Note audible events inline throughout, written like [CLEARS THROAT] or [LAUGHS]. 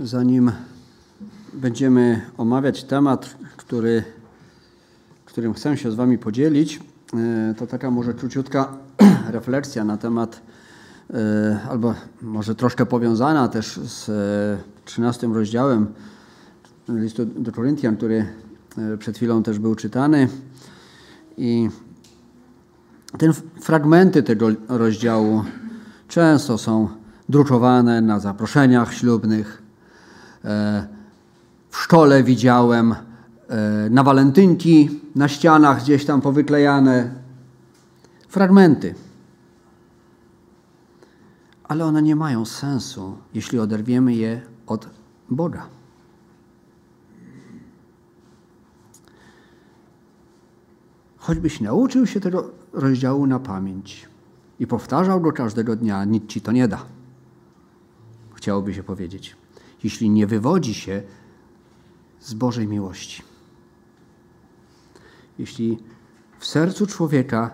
Zanim będziemy omawiać temat, który, którym chcę się z Wami podzielić, e, to taka może króciutka [CLEARS THROAT] refleksja na temat, e, albo może troszkę powiązana też z 13 rozdziałem listu do Koryntian, który e, przed chwilą też był czytany. I te fragmenty tego rozdziału często są drukowane na zaproszeniach ślubnych. E, w szkole widziałem e, na walentynki, na ścianach gdzieś tam powyklejane fragmenty. Ale one nie mają sensu, jeśli oderwiemy je od Boga. Choćbyś nauczył się tego rozdziału na pamięć i powtarzał go każdego dnia, nic ci to nie da. Chciałoby się powiedzieć, jeśli nie wywodzi się z Bożej miłości. Jeśli w sercu człowieka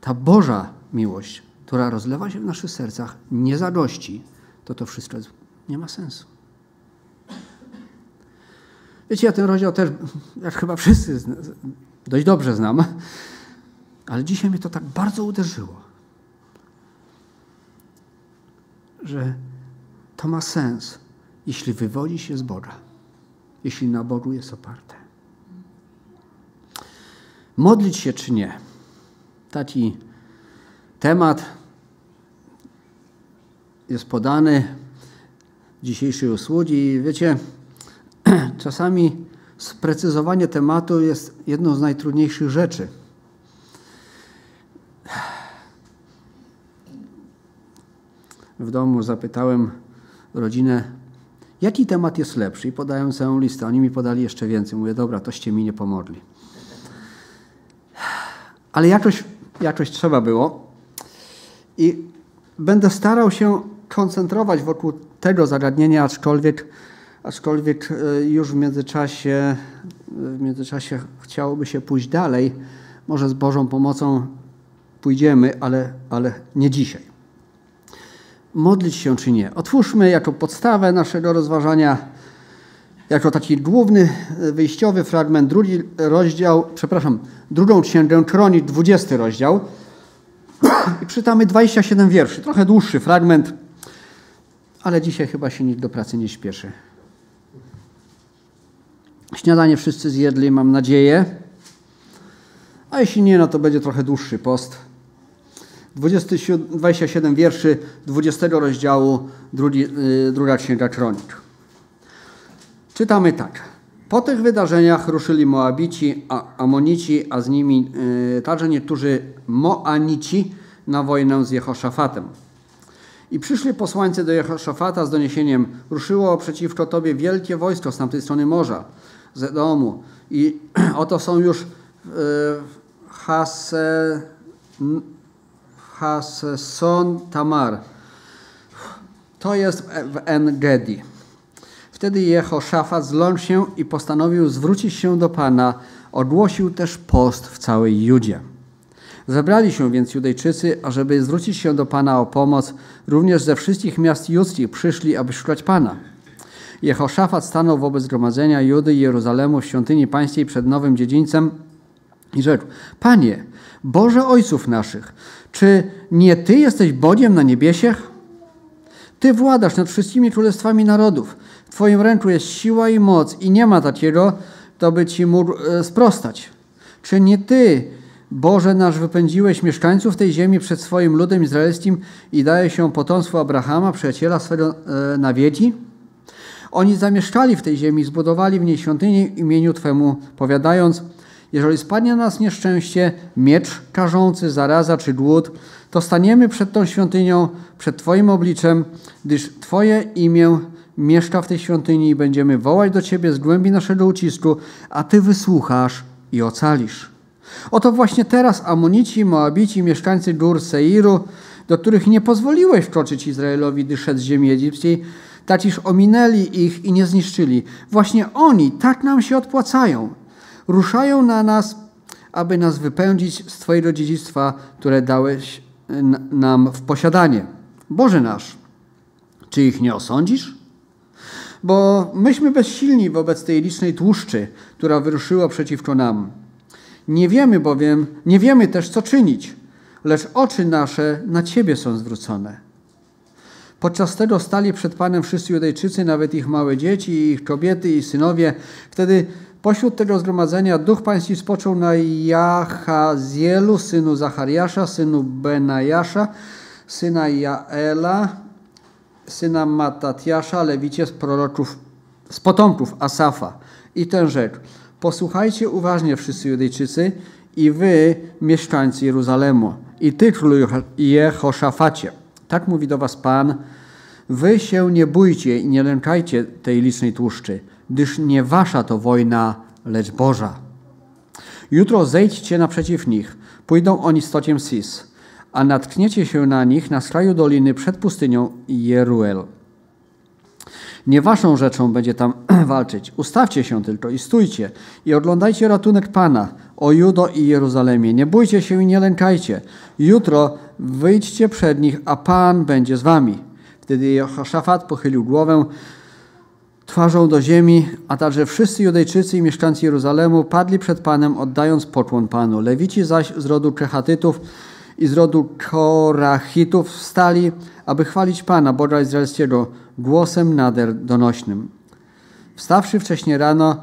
ta Boża miłość, która rozlewa się w naszych sercach, nie zagości, to to wszystko nie ma sensu. Wiecie, ja ten rozdział też, jak chyba wszyscy dość dobrze znam, ale dzisiaj mnie to tak bardzo uderzyło, że to ma sens, jeśli wywodzi się z Boga, jeśli na Bogu jest oparte. Modlić się czy nie? Taki temat jest podany w dzisiejszej usługi i wiecie, [CLEARS THROAT] czasami sprecyzowanie tematu jest jedną z najtrudniejszych rzeczy. W domu zapytałem rodzinę, jaki temat jest lepszy i podałem całą listę. Oni mi podali jeszcze więcej. Mówię, dobra, toście mi nie pomogli. Ale jakoś, jakoś trzeba było. I będę starał się koncentrować wokół tego zagadnienia, aczkolwiek aczkolwiek e, już w międzyczasie, w międzyczasie chciałoby się pójść dalej. Może z Bożą pomocą pójdziemy, ale, ale nie dzisiaj. Modlić się czy nie? Otwórzmy jako podstawę naszego rozważania, jako taki główny e, wyjściowy fragment, drugi rozdział, przepraszam, drugą księgę Kronik, 20 rozdział. I czytamy 27 wierszy, trochę dłuższy fragment, ale dzisiaj chyba się nikt do pracy nie śpieszy. Śniadanie wszyscy zjedli, mam nadzieję. A jeśli nie, no to będzie trochę dłuższy post. 27, 27 wierszy 20 rozdziału, drugi, yy, druga księga kronik. Czytamy tak. Po tych wydarzeniach ruszyli Moabici, a Amonici, a z nimi yy, także niektórzy Moanici na wojnę z Jehoszafatem. I przyszli posłańcy do Jehoszafata z doniesieniem: Ruszyło przeciwko tobie wielkie wojsko z tamtej strony morza z domu. I [CLEARS THROAT] oto są już w Hase, Haseson Tamar. To jest w Engedi. Wtedy Jehoszafat zląkł się i postanowił zwrócić się do Pana. Ogłosił też post w całej Judzie. Zebrali się więc Judejczycy, ażeby zwrócić się do Pana o pomoc. Również ze wszystkich miast judzkich przyszli, aby szukać Pana. Jehoszafat stanął wobec zgromadzenia Judy i Jeruzalemu w świątyni pańskiej przed nowym dziedzińcem i rzekł, Panie, Boże Ojców naszych, czy nie Ty jesteś Bogiem na niebiesiech? Ty władasz nad wszystkimi królestwami narodów. W Twoim ręku jest siła i moc i nie ma takiego, kto by Ci mógł e, sprostać. Czy nie Ty, Boże nasz, wypędziłeś mieszkańców tej ziemi przed swoim ludem izraelskim i daje się potomstwu Abrahama, przyjaciela swego e, na wieki? Oni zamieszkali w tej ziemi, zbudowali w niej świątynię imieniu Twemu, powiadając, jeżeli spadnie na nas nieszczęście, miecz karzący, zaraza czy głód, to staniemy przed tą świątynią, przed Twoim obliczem, gdyż Twoje imię mieszka w tej świątyni i będziemy wołać do Ciebie z głębi naszego ucisku, a Ty wysłuchasz i ocalisz. Oto właśnie teraz Amonici, Moabici, mieszkańcy gór Seiru, do których nie pozwoliłeś wkroczyć Izraelowi, gdy szedł z ziemi egipskiej, tak iż ominęli ich i nie zniszczyli. Właśnie oni tak nam się odpłacają. Ruszają na nas, aby nas wypędzić z Twojego dziedzictwa, które dałeś nam w posiadanie. Boże nasz, czy ich nie osądzisz? bo myśmy bezsilni wobec tej licznej tłuszczy, która wyruszyła przeciwko nam. Nie wiemy bowiem, nie wiemy też, co czynić, lecz oczy nasze na Ciebie są zwrócone. Podczas tego stali przed Panem wszyscy Judejczycy, nawet ich małe dzieci, ich kobiety i synowie. Wtedy pośród tego zgromadzenia Duch Pański spoczął na Jachazielu, synu Zachariasza, synu Benajasza, syna Jaela, syna Matatiasza, lewicie z proroków, z potomków Asafa. I ten rzekł, posłuchajcie uważnie wszyscy Judejczycy i wy, mieszkańcy Jeruzalemu, i ty, królu Jehoszafacie. Tak mówi do was Pan, wy się nie bójcie i nie lękajcie tej licznej tłuszczy, gdyż nie wasza to wojna, lecz Boża. Jutro zejdźcie naprzeciw nich, pójdą oni stociem Sis, a natkniecie się na nich na skraju doliny przed pustynią Jeruel. Nie waszą rzeczą będzie tam [CLEARS THROAT] walczyć. Ustawcie się tylko i stójcie i oglądajcie ratunek Pana, o Judo i Jeruzalemie. Nie bójcie się i nie lękajcie. Jutro wyjdźcie przed nich, a Pan będzie z wami. Wtedy Jehoszafat pochylił głowę twarzą do ziemi, a także wszyscy Judejczycy i mieszkańcy Jeruzalemu padli przed Panem, oddając pokłon Panu. Lewici zaś z rodu Czechatytów i z rodu Korachitów wstali, aby chwalić Pana, Boga Izraelskiego, głosem nader donośnym. Wstawszy wcześnie rano,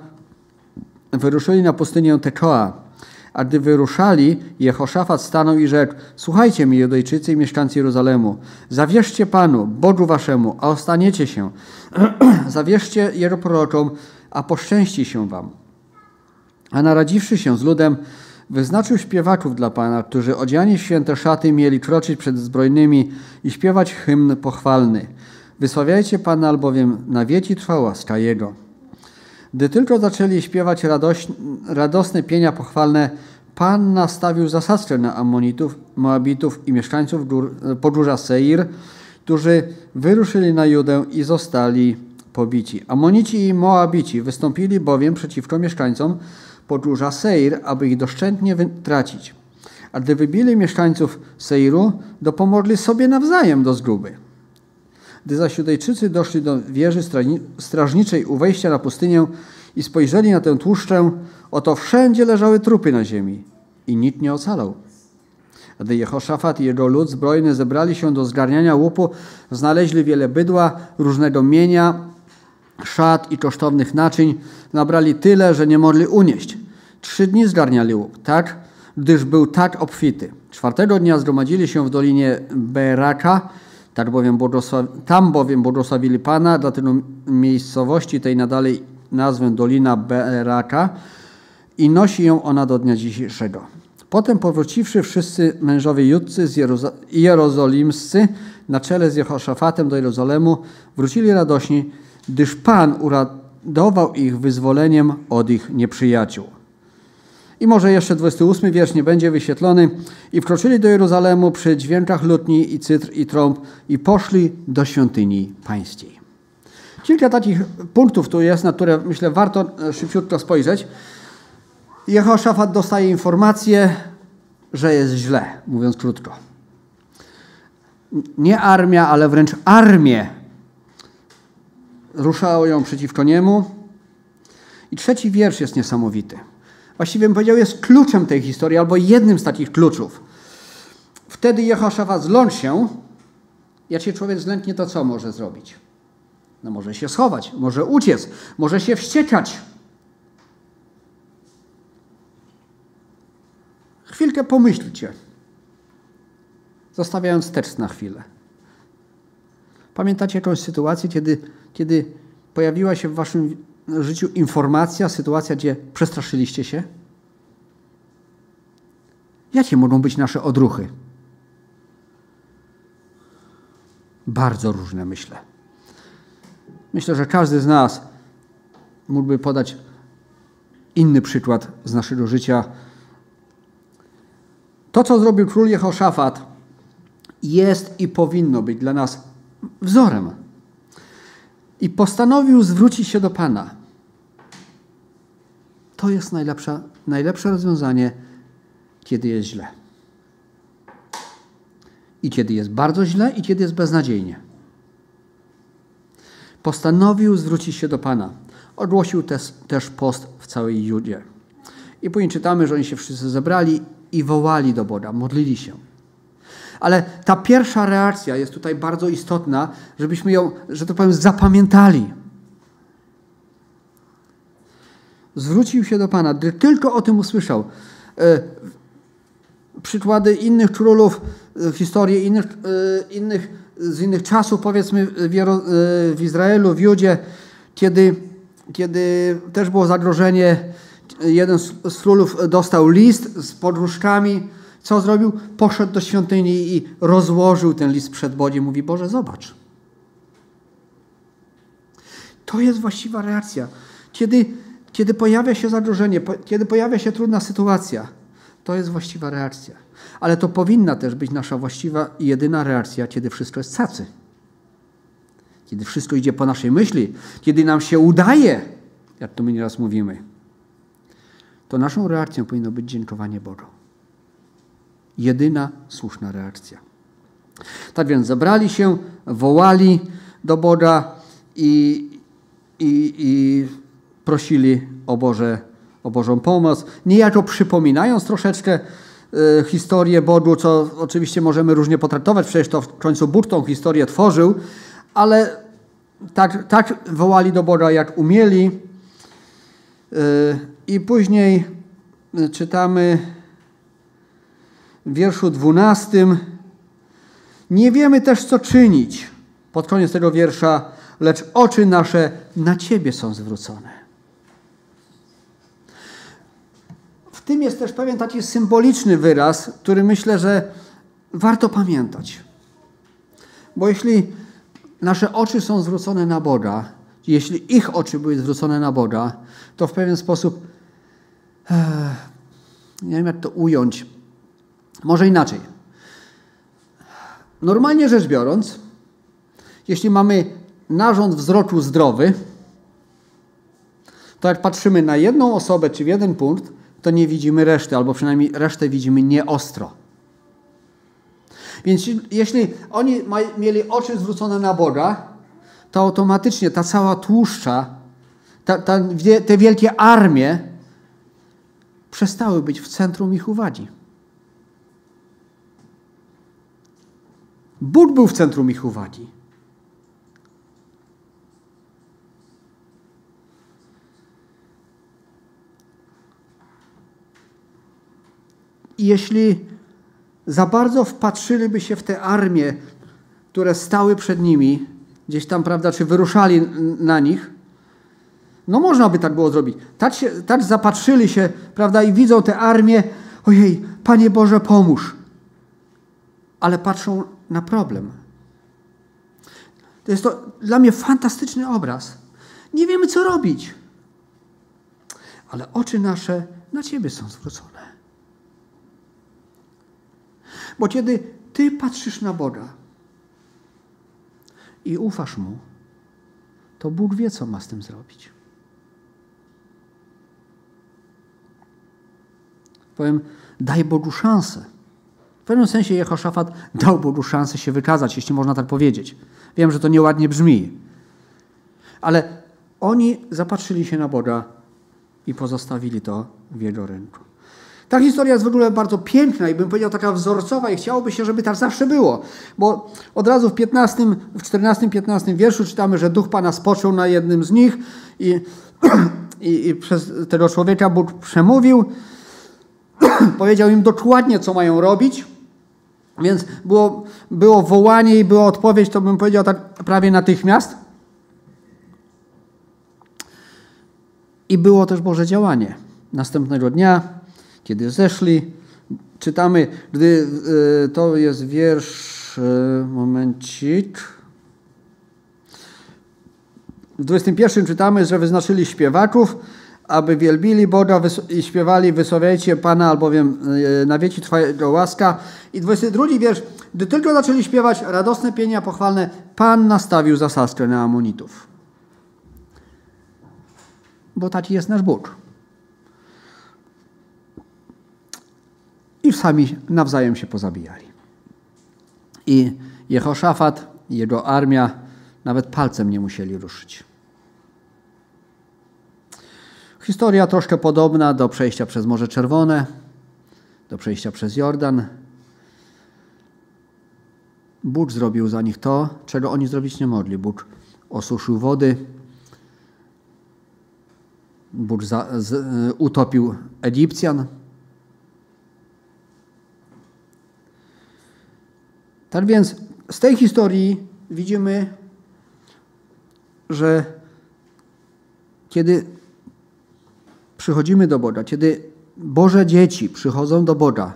wyruszyli na pustynię Tekoa. A gdy wyruszali, Jehoszafat stanął i rzekł: Słuchajcie mi, Judejczycy i mieszkańcy Jeruzalemu, zawierzcie Panu, Bogu waszemu, a ostaniecie się. [CLEARS THROAT] zawierzcie Jego prorokom, a poszczęści się wam. A naradziwszy się z ludem, wyznaczył śpiewaków dla Pana, którzy odziani w święte szaty mieli kroczyć przed zbrojnymi i śpiewać hymn pochwalny. Wysławiajcie Pana, albowiem na wieki trwa łaska Jego. Gdy tylko zaczęli śpiewać radoś, radosne pienia pochwalne, Pan nastawił zasadzkę na Ammonitów, Moabitów i mieszkańców gór, podróża Seir, którzy wyruszyli na Judę i zostali pobici. Amonici i Moabici wystąpili bowiem przeciwko mieszkańcom podróża Seir, aby ich doszczętnie wytracić. A gdy wybili mieszkańców Seiru, dopomogli sobie nawzajem do zguby. Gdy zaś Judejczycy doszli do wieży strażniczej u wejścia na pustynię i spojrzeli na tę tłuszczę, oto wszędzie leżały trupy na ziemi i nikt nie ocalał. Gdy Jehoszafat i jego lud zbrojny zebrali się do zgarniania łupu, znaleźli wiele bydła, różnego mienia, szat i kosztownych naczyń, nabrali tyle, że nie mogli unieść. Trzy dni zgarniali łup, tak, gdyż był tak obfity. Czwartego dnia zgromadzili się w dolinie Beraka, tak bowiem tam bowiem błogosławili Pana, dlatego miejscowości tej nadali nazwę Dolina Beraka i nosi ją ona do dnia dzisiejszego. Potem powróciwszy wszyscy mężowie judcy z Jerozo jerozolimscy na czele z Jehoszafatem do Jerozolemu wrócili radośni, gdyż Pan uradował ich wyzwoleniem od ich nieprzyjaciół. I może jeszcze 28 wiersz nie będzie wyświetlony. I wkroczyli do Jeruzalemu przy dźwiękach lutni i cytr i trąb i poszli do świątyni pańskiej. Kilka takich punktów tu jest, na które myślę warto e, szybciutko spojrzeć. Jehoszafat dostaje informację, że jest źle, mówiąc krótko. Nie armia, ale wręcz armię ruszało ją przeciwko niemu. I trzeci wiersz jest niesamowity właściwie bym powiedział, jest kluczem tej historii, albo jednym z takich kluczów. Wtedy Jehoszafat zlącz się, jak się człowiek zlęknie, to co może zrobić? No może się schować, może uciec, może się wściekać. Chwilkę pomyślcie, zostawiając tekst na chwilę. Pamiętacie jakąś sytuację, kiedy, kiedy pojawiła się w waszym życiu informacja, sytuacja, gdzie przestraszyliście się? Jakie mogą być nasze odruchy? Bardzo różne, myślę. Myślę, że każdy z nas mógłby podać inny przykład z naszego życia. To, co zrobił król Jehoszafat, jest i powinno być dla nas wzorem i postanowił zwrócić się do Pana. To jest najlepsze, najlepsze rozwiązanie, kiedy jest źle. I kiedy jest bardzo źle, i kiedy jest beznadziejnie. postanowił zwrócić się do Pana. Ogłosił też, też post w całej Judzie. I później czytamy, że oni się wszyscy zebrali i wołali do Boga, modlili się. Ale ta pierwsza reakcja jest tutaj bardzo istotna, żebyśmy ją, że to powiem, zapamiętali. Zwrócił się do Pana, gdy tylko o tym usłyszał. E, przykłady innych królów, e, historii innych, e, innych, z innych czasów, powiedzmy w, Izraelu, w Judzie, kiedy, kiedy też było zagrożenie, jeden z królów dostał list z podróżkami, co zrobił? Poszedł do świątyni i rozłożył ten list przed Bogiem. Mówi, Boże, zobacz. To jest właściwa reakcja. Kiedy, kiedy pojawia się zagrożenie, kiedy pojawia się trudna sytuacja, to jest właściwa reakcja. Ale to powinna też być nasza właściwa i jedyna reakcja, kiedy wszystko jest cacy. Kiedy wszystko idzie po naszej myśli, kiedy nam się udaje, jak to my nieraz mówimy, to naszą reakcją powinno być dziękowanie Bogu. Jedyna słuszna reakcja. Tak więc zebrali się, wołali do Boga i, i, i prosili o, Boże, o Bożą pomoc, niejako przypominając troszeczkę y, historię Bogu, co oczywiście możemy różnie potraktować, przecież to w końcu Bóg tą historię tworzył, ale tak, tak wołali do Boga, jak umieli. Y, I później czytamy w wierszu dwunastym. Nie wiemy też, co czynić. Pod koniec tego wiersza, lecz oczy nasze na Ciebie są zwrócone. W tym jest też pewien taki symboliczny wyraz, który myślę, że warto pamiętać. Bo jeśli nasze oczy są zwrócone na Boga, jeśli ich oczy były zwrócone na Boga, to w pewien sposób, nie wiem jak to ująć, może inaczej. Normalnie rzecz biorąc, jeśli mamy narząd wzroku zdrowy, to jak patrzymy na jedną osobę czy w jeden punkt, to nie widzimy reszty, albo przynajmniej resztę widzimy nieostro. Więc jeśli oni mieli oczy zwrócone na Boga, to automatycznie ta cała tłuszcza, ta, ta, te wielkie armie przestały być w centrum ich uwagi. Bóg był w centrum ich uwagi. I jeśli za bardzo wpatrzyliby się w te armie, które stały przed nimi, gdzieś tam, prawda, czy wyruszali na nich, no można by tak było zrobić. Tak, się, tak zapatrzyli się, prawda, i widzą te armie, ojej, Panie Boże, pomóż. Ale patrzą na problem. To jest to dla mnie fantastyczny obraz. Nie wiemy, co robić. Ale oczy nasze na Ciebie są zwrócone. Bo kiedy Ty patrzysz na Boga i ufasz Mu, to Bóg wie, co ma z tym zrobić. Powiem, daj Bogu szansę. W pewnym sensie Jehoszafat dał Bogu szansę się wykazać, jeśli można tak powiedzieć. Wiem, że to nieładnie brzmi. Ale oni zapatrzyli się na Boga i pozostawili to w Jego ręku. Ta historia jest w ogóle bardzo piękna i bym powiedział taka wzorcowa i chciałoby się, żeby tak zawsze było. Bo od razu w 15, w 14-15 wierszu czytamy, że Duch Pana spoczął na jednym z nich i, [CLEARS THROAT] i, i przez tego człowieka Bóg przemówił. [CLEARS THROAT] Powiedział im dokładnie, co mają robić. Więc było, było wołanie i była odpowiedź, to bym powiedział tak prawie natychmiast. I było też Boże działanie. Następnego dnia, kiedy zeszli, czytamy, gdy y, to jest wiersz, y, momencik. W 21 czytamy, że wyznaczyli śpiewaków, aby wielbili Boga i śpiewali Wysławiajcie Pana, albowiem e, na wieki trwa Jego łaska. I 22 wiersz. Gdy tylko zaczęli śpiewać radosne pienia pochwalne, Pan nastawił zasadzkę na amonitów. Bo taki jest nasz Bóg. I sami nawzajem się pozabijali. I Jehoszafat, jego armia Nawet palcem nie musieli ruszyć. Historia troszkę podobna do przejścia przez Morze Czerwone, do przejścia przez Jordan. Bóg zrobił za nich to, czego oni zrobić nie mogli. Bóg osuszył wody, Bóg za, z, y, utopił Egipcjan. Tak więc z tej historii widzimy, że kiedy przychodzimy do Boga, kiedy Boże dzieci przychodzą do Boga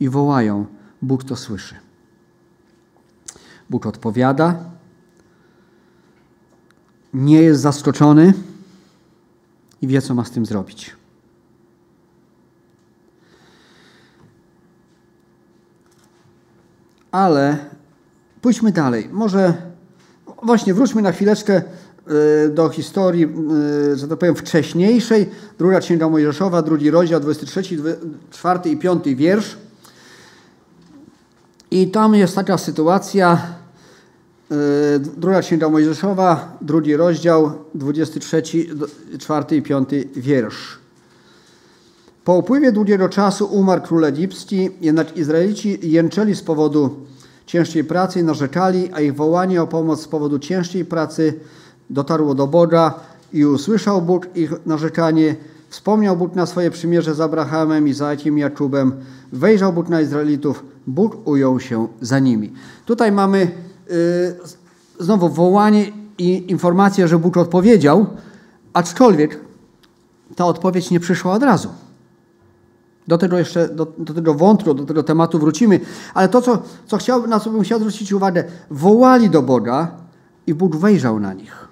i wołają, Bóg to słyszy. Bóg odpowiada, nie jest zaskoczony i wie, co ma z tym zrobić. Ale pójdźmy dalej. Może właśnie wróćmy na chwileczkę do historii, e, że tak powiem, wcześniejszej. Druga Księga Mojżeszowa, drugi rozdział, 23, 4 i 5 wiersz. I tam jest taka sytuacja, e, druga Księga Mojżeszowa, drugi rozdział, 23, 4 i 5 wiersz. Po upływie długiego czasu umarł król egipski, jednak Izraelici jęczeli z powodu ciężkiej pracy i narzekali, a ich wołanie o pomoc z powodu ciężkiej pracy dotarło do Boga i usłyszał Bóg ich narzekanie. Wspomniał Bóg na swoje przymierze z Abrahamem, Izaakiem Jakubem. Wejrzał Bóg na Izraelitów. Bóg ujął się za nimi. Tutaj mamy yy, znowu wołanie i informację, że Bóg odpowiedział, aczkolwiek ta odpowiedź nie przyszła od razu. Do tego jeszcze, do, do, tego wątku, do tego tematu wrócimy. Ale to, co, co chciał, na co bym chciał zwrócić uwagę, wołali do Boga i Bóg wejrzał na nich.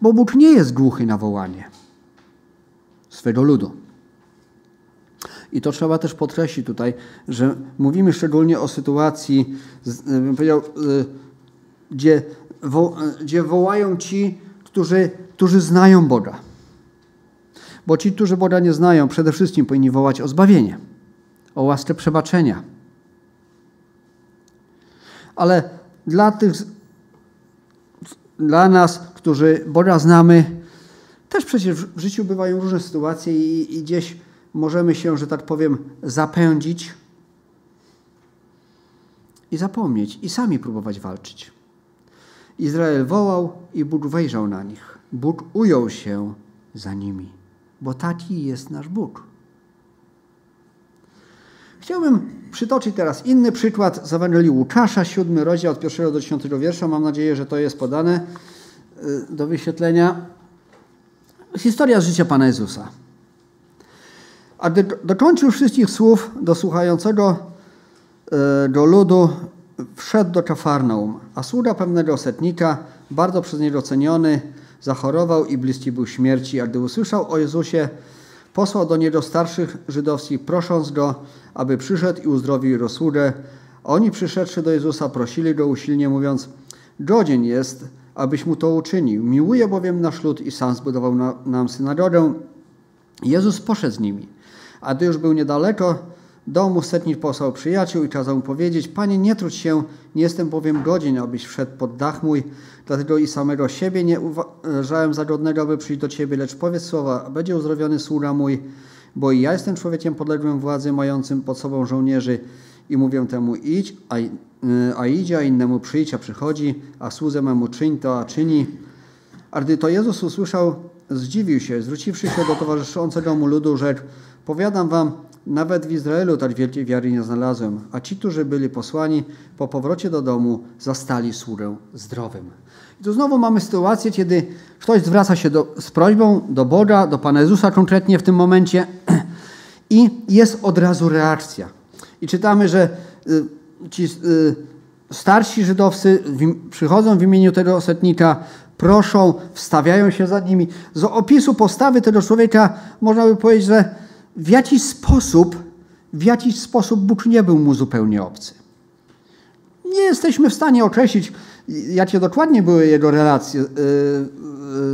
Bo Bóg nie jest głuchy na wołanie swego ludu. I to trzeba też podkreślić tutaj, że mówimy szczególnie o sytuacji, bym powiedział, y, gdzie, wo, gdzie wołają ci, którzy, którzy znają Boga. Bo ci, którzy Boga nie znają, przede wszystkim powinni wołać o zbawienie, o łaskę przebaczenia. Ale dla tych, dla nas, którzy Boga znamy, też przecież w życiu bywają różne sytuacje i, i gdzieś możemy się, że tak powiem, zapędzić i zapomnieć i sami próbować walczyć. Izrael wołał i Bóg wejrzał na nich. Bóg ujął się za nimi bo taki jest nasz Bóg. Chciałbym przytoczyć teraz inny przykład z Ewangelii Łukasza, siódmy rozdział od pierwszego do dziesiątego wiersza. Mam nadzieję, że to jest podane do wyświetlenia. Historia życia Pana Jezusa. A gdy dokończył wszystkich słów do słuchającego y, do ludu, wszedł do Kafarnaum, a sługa pewnego setnika, bardzo przez niego ceniony, zachorował i bliski był śmierci, a gdy usłyszał o Jezusie, posłał do niego starszych żydowskich, prosząc go, aby przyszedł i uzdrowił jego sługę. Oni przyszedłszy do Jezusa, prosili go usilnie, mówiąc, godzien jest, abyś mu to uczynił. Miłuje bowiem nasz lud i sam zbudował na, nam synagogę. Jezus poszedł z nimi. A gdy już był niedaleko domu, setnik posłał przyjaciół i kazał mu powiedzieć, Panie, nie trudź się, nie jestem bowiem godzien, abyś wszedł pod dach mój, Dlatego i samego siebie nie uważałem za godnego, aby przyjść do Ciebie, lecz powiedz słowa, będzie uzdrowiony sługa mój, bo i ja jestem człowiekiem podległym władzy, mającym pod sobą żołnierzy i mówię temu idź, a, a idzie, a innemu przyjdź, a przychodzi, a słudze memu czyń to, a czyni. A gdy to Jezus usłyszał, zdziwił się, zwróciwszy się do towarzyszącego mu ludu, rzekł, powiadam wam, nawet w Izraelu tak wielkiej wiary nie znalazłem, a ci, którzy byli posłani po powrocie do domu, zastali sługę zdrowym. I tu znowu mamy sytuację, kiedy ktoś zwraca się do, z prośbą do Boga, do Pana Jezusa konkretnie w tym momencie [CLEARS THROAT] i jest od razu reakcja. I czytamy, że y, ci y, starsi żydowscy przychodzą w imieniu tego setnika, proszą, wstawiają się za nimi. Z opisu postawy tego człowieka można by powiedzieć, że w jakiś sposób, w jakiś sposób Bóg nie był mu zupełnie obcy. Nie jesteśmy w stanie określić, jakie dokładnie były jego relacje y,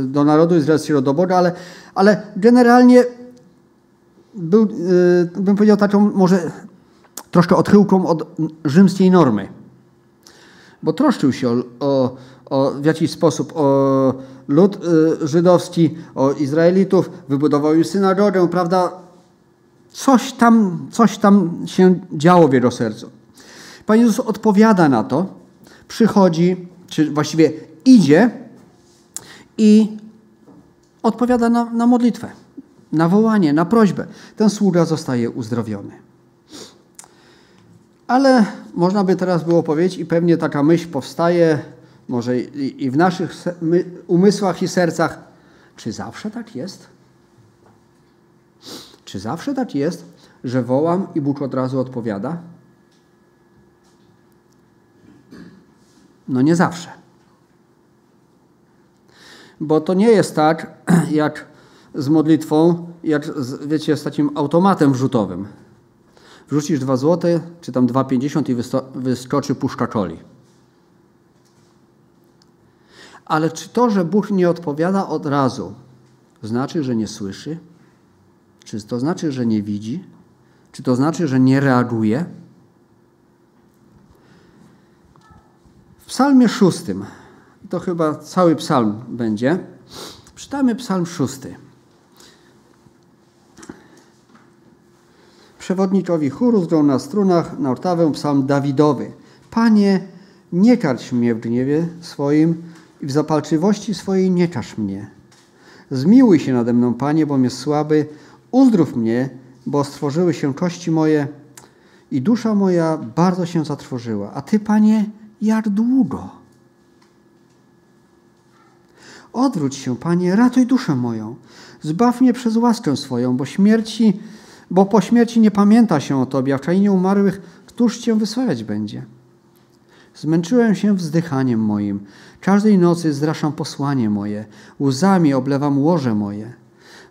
do narodu izraelskiego, do Boga, ale, ale generalnie był, bym powiedział, taką może troszkę odchyłką od rzymskiej normy. Bo troszczył się o, o, o, w jakiś sposób o lud y, żydowski, o Izraelitów, wybudował synagogę, prawda? Coś tam, coś tam się działo w jego sercu. Pan Jezus odpowiada na to, przychodzi, czy właściwie idzie i odpowiada na, na modlitwę, na wołanie, na prośbę. Ten sługa zostaje uzdrowiony. Ale można by teraz było powiedzieć, i pewnie taka myśl powstaje, może i w naszych umysłach i sercach, czy zawsze tak jest? Czy zawsze tak jest, że wołam i Bóg od razu odpowiada? No nie zawsze. Bo to nie jest tak, jak z modlitwą, jak z, wiecie, z takim automatem wrzutowym. Wrzucisz dwa złote, czy tam 2,50 i wyskoczy puszka czoli. Ale czy to, że Bóg nie odpowiada od razu, znaczy, że nie słyszy? Czy to znaczy, że nie widzi? Czy to znaczy, że nie reaguje? W psalmie szóstym, to chyba cały psalm będzie, czytamy psalm szósty. Przewodnikowi chóru zgrał na strunach na ortawę psalm Dawidowy. Panie, nie karć mnie w gniewie swoim i w zapalczywości swojej nie każ mnie. Zmiłuj się nade mną, Panie, bo mnie słaby, uzdrów mnie, bo stworzyły się kości moje i dusza moja bardzo się zatrwożyła. A Ty, Panie, jak długo? Odwróć się, Panie, ratuj duszę moją. Zbaw mnie przez łaskę swoją, bo śmierci, bo po śmierci nie pamięta się o Tobie, a w krainie umarłych któż Cię wysławiać będzie? Zmęczyłem się wzdychaniem moim. Każdej nocy zraszam posłanie moje. Łzami oblewam łoże moje.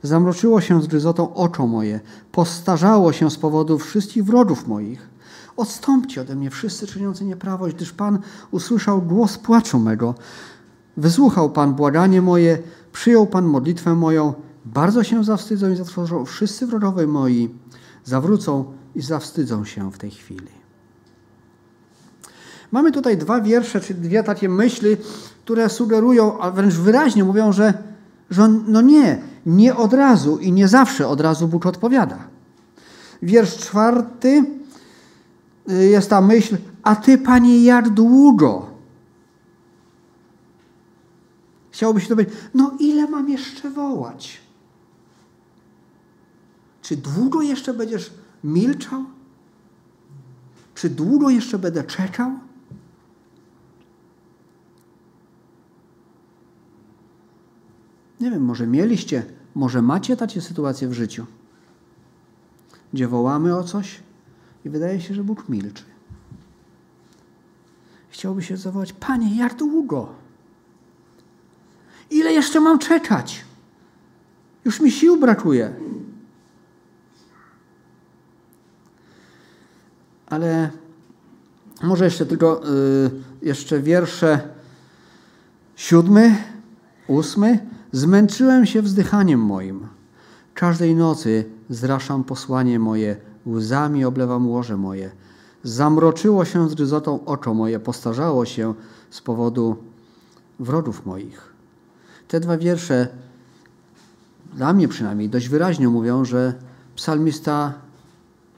Zamroczyło się z gryzotą oczo moje. Postarzało się z powodu wszystkich wrogów moich. Odstąpcie ode mnie wszyscy czyniący nieprawość, gdyż Pan usłyszał głos płaczu mego. Wysłuchał Pan błaganie moje, przyjął Pan modlitwę moją. Bardzo się zawstydzą i zatworzą wszyscy wrogowie moi. Zawrócą i zawstydzą się w tej chwili. Mamy tutaj dwa wiersze, czy dwie takie myśli, które sugerują, a wręcz wyraźnie mówią, że, że no nie, nie od razu i nie zawsze od razu Bóg odpowiada. Wiersz czwarty y, jest ta myśl, a Ty, Panie, jak długo? Chciałoby się to powiedzieć, no ile mam jeszcze wołać? Czy długo jeszcze będziesz milczał? Czy długo jeszcze będę czekał? Nie wiem, może mieliście, może macie takie sytuacje w życiu, gdzie wołamy o coś i wydaje się, że Bóg milczy. Chciałby się zawołać, Panie, jak długo? Ile jeszcze mam czekać? Już mi sił brakuje. Ale może jeszcze tylko y, jeszcze wiersze siódmy, ósmy. Zmęczyłem się wzdychaniem moim. Każdej nocy zraszam posłanie moje, łzami oblewam łoże moje. Zamroczyło się z ryzotą oczo moje, postarzało się z powodu wrogów moich. Te dwa wiersze, dla mnie przynajmniej, dość wyraźnie mówią, że psalmista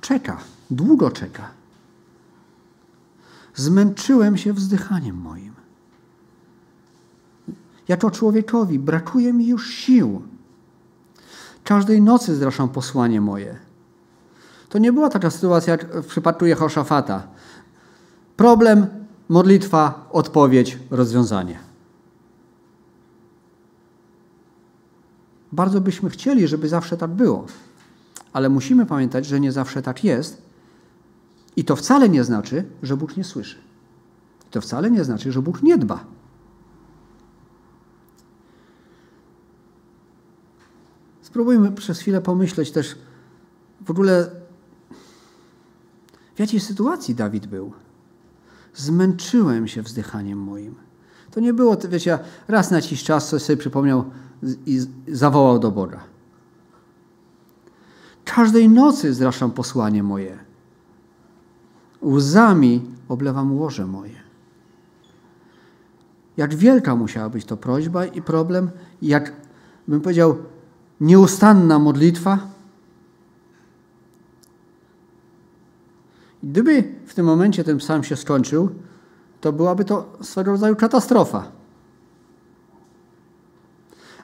czeka, długo czeka. Zmęczyłem się wzdychaniem moim. Jako człowiekowi brakuje mi już sił. Każdej nocy zraszam posłanie moje. To nie była taka sytuacja jak w przypadku Jehoszafata. Problem, modlitwa, odpowiedź, rozwiązanie. Bardzo byśmy chcieli, żeby zawsze tak było, ale musimy pamiętać, że nie zawsze tak jest i to wcale nie znaczy, że Bóg nie słyszy. To wcale nie znaczy, że Bóg nie dba. Spróbujmy przez chwilę pomyśleć też w ogóle, w jakiej sytuacji Dawid był. Zmęczyłem się wzdychaniem moim. To nie było, wiecie, raz na jakiś czas coś sobie przypomniał i zawołał do Boga. Każdej nocy zraszam posłanie moje. Łzami oblewam łoże moje. jak wielka musiała być to prośba i problem, jak bym powiedział, nieustanna modlitwa. Gdyby w tym momencie ten psalm się skończył, to byłaby to swego rodzaju katastrofa.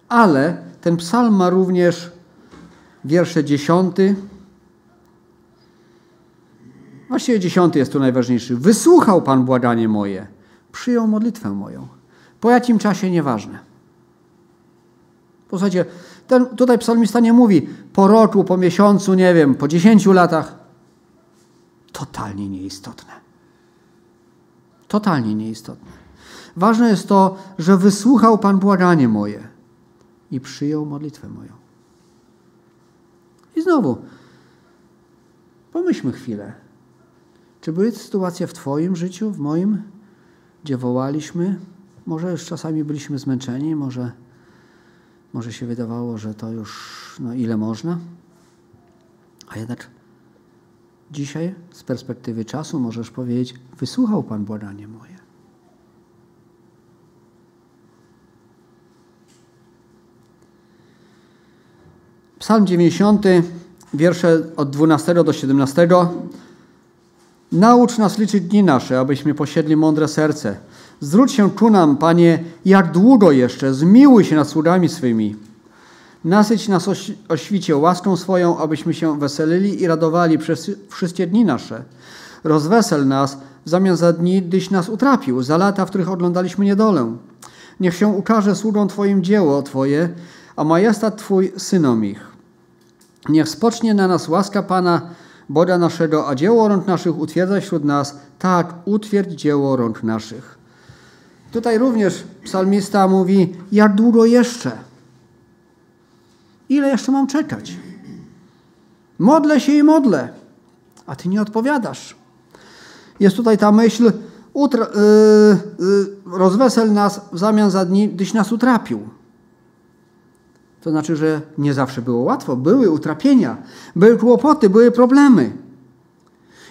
Ale ten psalm ma również wiersze dziesiąty. Właściwie dziesiąty jest tu najważniejszy. Wysłuchał Pan błaganie moje, przyjął modlitwę moją. Po jakim czasie nieważne. Posłuchajcie, ten, tutaj psalmista nie mówi po roku, po miesiącu, nie wiem, po dziesięciu latach. Totalnie nieistotne. Totalnie nieistotne. Ważne jest to, że wysłuchał Pan błaganie moje i przyjął modlitwę moją. I znowu, pomyślmy chwilę. Czy były sytuacje w Twoim życiu, w moim, gdzie wołaliśmy? Może już czasami byliśmy zmęczeni, może, może się wydawało, że to już no ile można? A jednak dzisiaj, z perspektywy czasu, możesz powiedzieć: Wysłuchał Pan błaganie moje. Psalm 90, wiersze od 12 do 17. Naucz nas liczyć dni nasze, abyśmy posiedli mądre serce. Zwróć się ku nam, Panie, jak długo jeszcze, zmiłuj się nad sługami swymi. Nasyć nas o świcie łaską swoją, abyśmy się weselili i radowali przez wszystkie dni nasze. Rozwesel nas w zamian za dni, gdyś nas utrapił, za lata, w których oglądaliśmy niedolę. Niech się ukaże sługą Twoim dzieło Twoje, a majestat Twój synom ich. Niech spocznie na nas łaska Pana, Boga naszego, a dzieło rąk naszych utwierdza wśród nas. Tak, utwierdź dzieło rąk naszych. Tutaj również psalmista mówi, jak długo jeszcze? Ile jeszcze mam czekać? Modlę się i modlę, a Ty nie odpowiadasz. Jest tutaj ta myśl, utra- yy, yy, rozwesel nas w zamian za dni, gdyś nas utrapił. To znaczy, że nie zawsze było łatwo. Były utrapienia, były kłopoty, były problemy.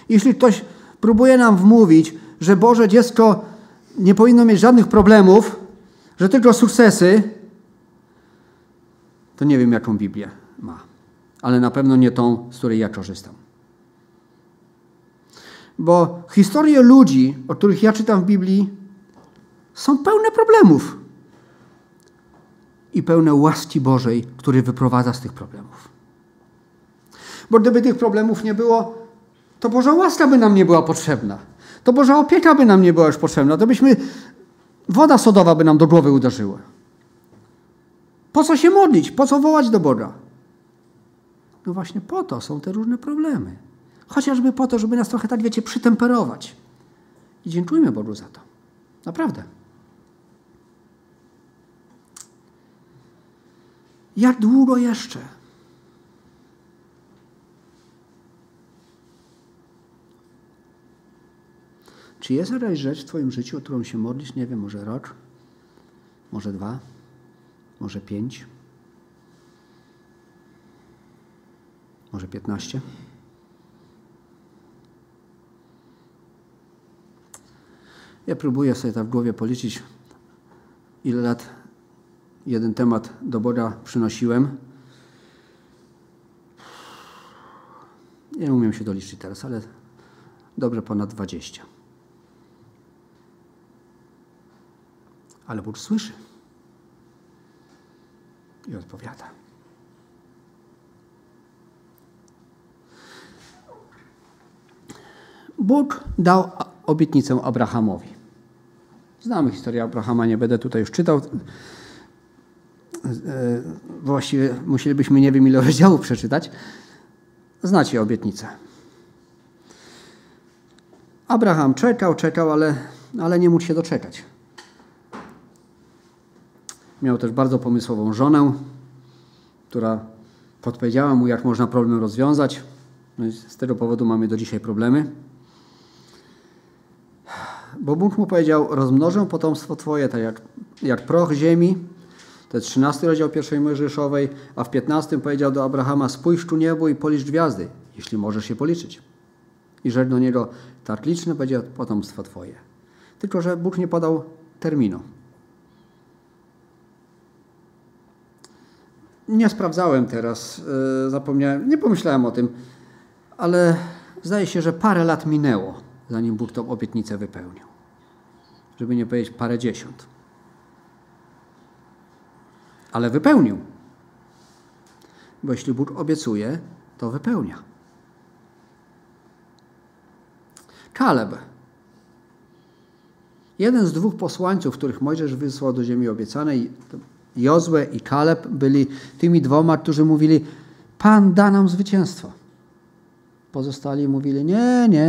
Jeśli ktoś próbuje nam wmówić, że Boże dziecko nie powinno mieć żadnych problemów, że tylko sukcesy, to nie wiem, jaką Biblię ma. Ale na pewno nie tą, z której ja korzystam. Bo historie ludzi, o których ja czytam w Biblii, są pełne problemów i pełne łaski Bożej, który wyprowadza z tych problemów. Bo gdyby tych problemów nie było, to Boża łaska by nam nie była potrzebna. To Boża opieka by nam nie była już potrzebna. To byśmy, woda sodowa by nam do głowy uderzyła. Po co się modlić? Po co wołać do Boga? No właśnie po to są te różne problemy. Chociażby po to, żeby nas trochę, tak wiecie, przytemperować. I dziękujmy Bogu za to. Naprawdę. Jak długo jeszcze? Czy jest jakaś rzecz w Twoim życiu, o którą się modlisz? Nie wiem, może rok, może dwa, może pięć, może piętnaście? Ja próbuję sobie tak w głowie policzyć, ile lat jeden temat do Boga przynosiłem. Nie umiem się doliczyć teraz, ale dobrze ponad 20. Ale Bóg słyszy i odpowiada. Bóg dał obietnicę Abrahamowi. Znamy historię Abrahama, nie będę tutaj już czytał. E, właściwie musielibyśmy nie wiem ile [LAUGHS] rozdziałów przeczytać, znacie obietnicę. Abraham czekał, czekał, ale, ale nie mógł się doczekać. Miał też bardzo pomysłową żonę, która podpowiedziała mu, jak można problem rozwiązać. No z tego powodu mamy do dzisiaj problemy. Bo Bóg mu powiedział: Rozmnożę potomstwo Twoje, tak jak, jak proch ziemi, to jest 13 rozdział pierwszej Mojżeszowej, a w 15 powiedział do Abrahama, spójrz tu niebo i policz gwiazdy, jeśli możesz się policzyć. I rzekł do niego, tak liczne będzie potomstwo twoje. Tylko, że Bóg nie podał terminu. Nie sprawdzałem teraz, y, zapomniałem, nie pomyślałem o tym, ale zdaje się, że parę lat minęło, zanim Bóg tą obietnicę wypełnił. Żeby nie powiedzieć parę dziesiąt. Ale wypełnił. Bo jeśli Bóg obiecuje, to wypełnia. Kaleb. Jeden z dwóch posłańców, których Mojżesz wysłał do ziemi obiecanej, Jozue i Kaleb byli tymi dwoma, którzy mówili: Pan da nam zwycięstwo. Pozostali mówili: Nie, nie,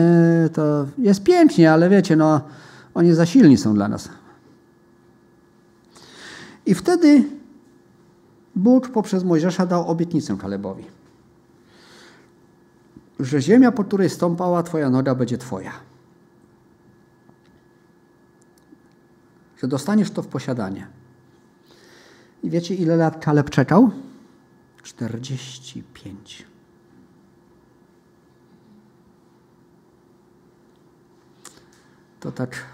to jest pięknie, ale wiecie, no, oni za silni są dla nas. I wtedy Bóg poprzez Mojżesza dał obietnicę Kalebowi, że ziemia, po której stąpała Twoja noga, będzie Twoja. Że dostaniesz to w posiadanie. I wiecie, ile lat Kaleb czekał? 45. To tak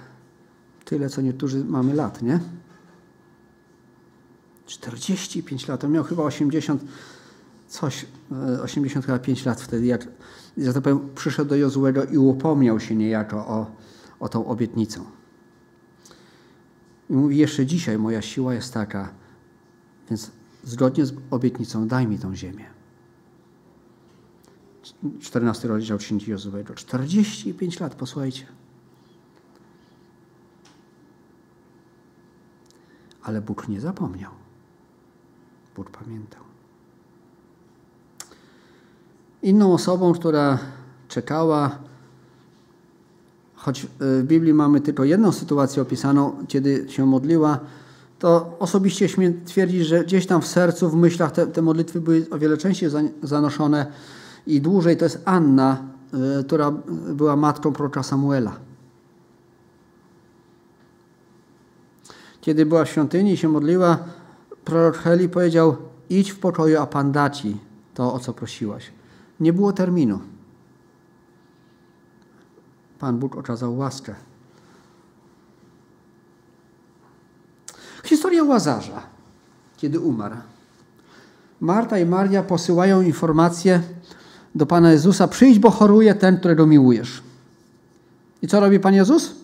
tyle, co niektórzy mamy lat, nie? 45 lat. On miał chyba 80, coś, 85 e, lat wtedy, jak, że tak powiem, przyszedł do Jozuego i upomniał się niejako o, o tą obietnicę. I mówi, jeszcze dzisiaj moja siła jest taka, więc zgodnie z obietnicą daj mi tą ziemię. 14 rozdział Księgi Jozuego. 45 lat, posłuchajcie. Ale Bóg nie zapomniał. Bóg pamiętał. Inną osobą, która czekała, choć w Biblii mamy tylko jedną sytuację opisaną, kiedy się modliła, to osobiście śmiem twierdzić, że gdzieś tam w sercu, w myślach te, te modlitwy były o wiele częściej zanoszone i dłużej. To jest Anna, y, która była matką proroka Samuela. Kiedy była w świątyni i się modliła, prorok Heli powiedział: Idź w pokoju, a Pan da ci to, o co prosiłaś. Nie było terminu. Pan Bóg okazał łaskę. Historia Łazarza, kiedy umarł. Marta i Maria posyłają informację do Pana Jezusa: Przyjdź, bo choruje ten, którego miłujesz. I co robi Pan Jezus?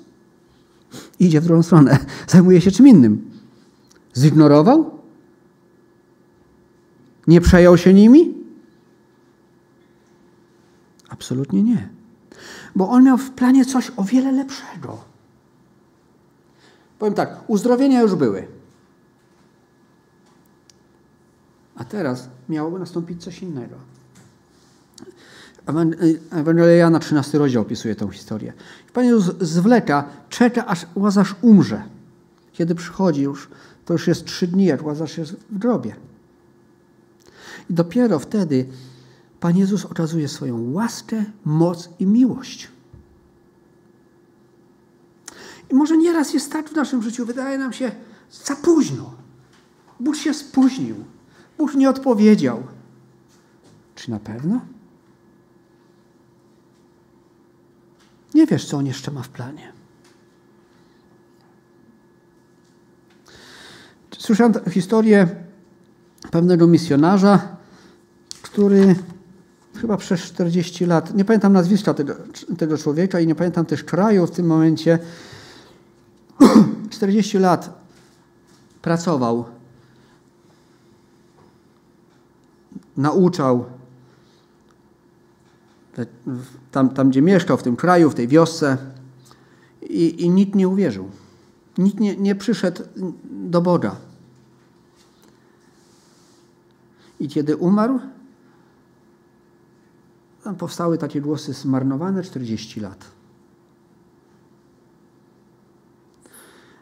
Idzie w drugą stronę, [LAUGHS] zajmuje się czym innym. Zignorował? Nie przejął się nimi? Absolutnie nie. Bo on miał w planie coś o wiele lepszego. Powiem tak, uzdrowienia już były. A teraz miałoby nastąpić coś innego. Ewangelia Jana 13 rozdział opisuje tę historię. Pan Jezus zwleka, czeka aż Łazarz umrze. Kiedy przychodzi już, to już jest trzy dni, jak Łazarz jest w grobie. I dopiero wtedy Pan Jezus okazuje swoją łaskę, moc i miłość. I może nieraz jest tak w naszym życiu, wydaje nam się za późno. Bóg się spóźnił. Bóg nie odpowiedział. Czy na pewno? Nie wiesz, co on jeszcze ma w planie. Słyszałem historię pewnego misjonarza, który chyba przez 40 lat, nie pamiętam nazwiska tego, tego człowieka i nie pamiętam też kraju w tym momencie, [CLEARS THROAT] 40 lat pracował, nauczał tam, tam gdzie mieszkał, w tym kraju, w tej wiosce i, i nikt nie uwierzył. Nikt nie, nie przyszedł do Boga. I kiedy umarł, tam powstały takie głosy zmarnowane 40 lat.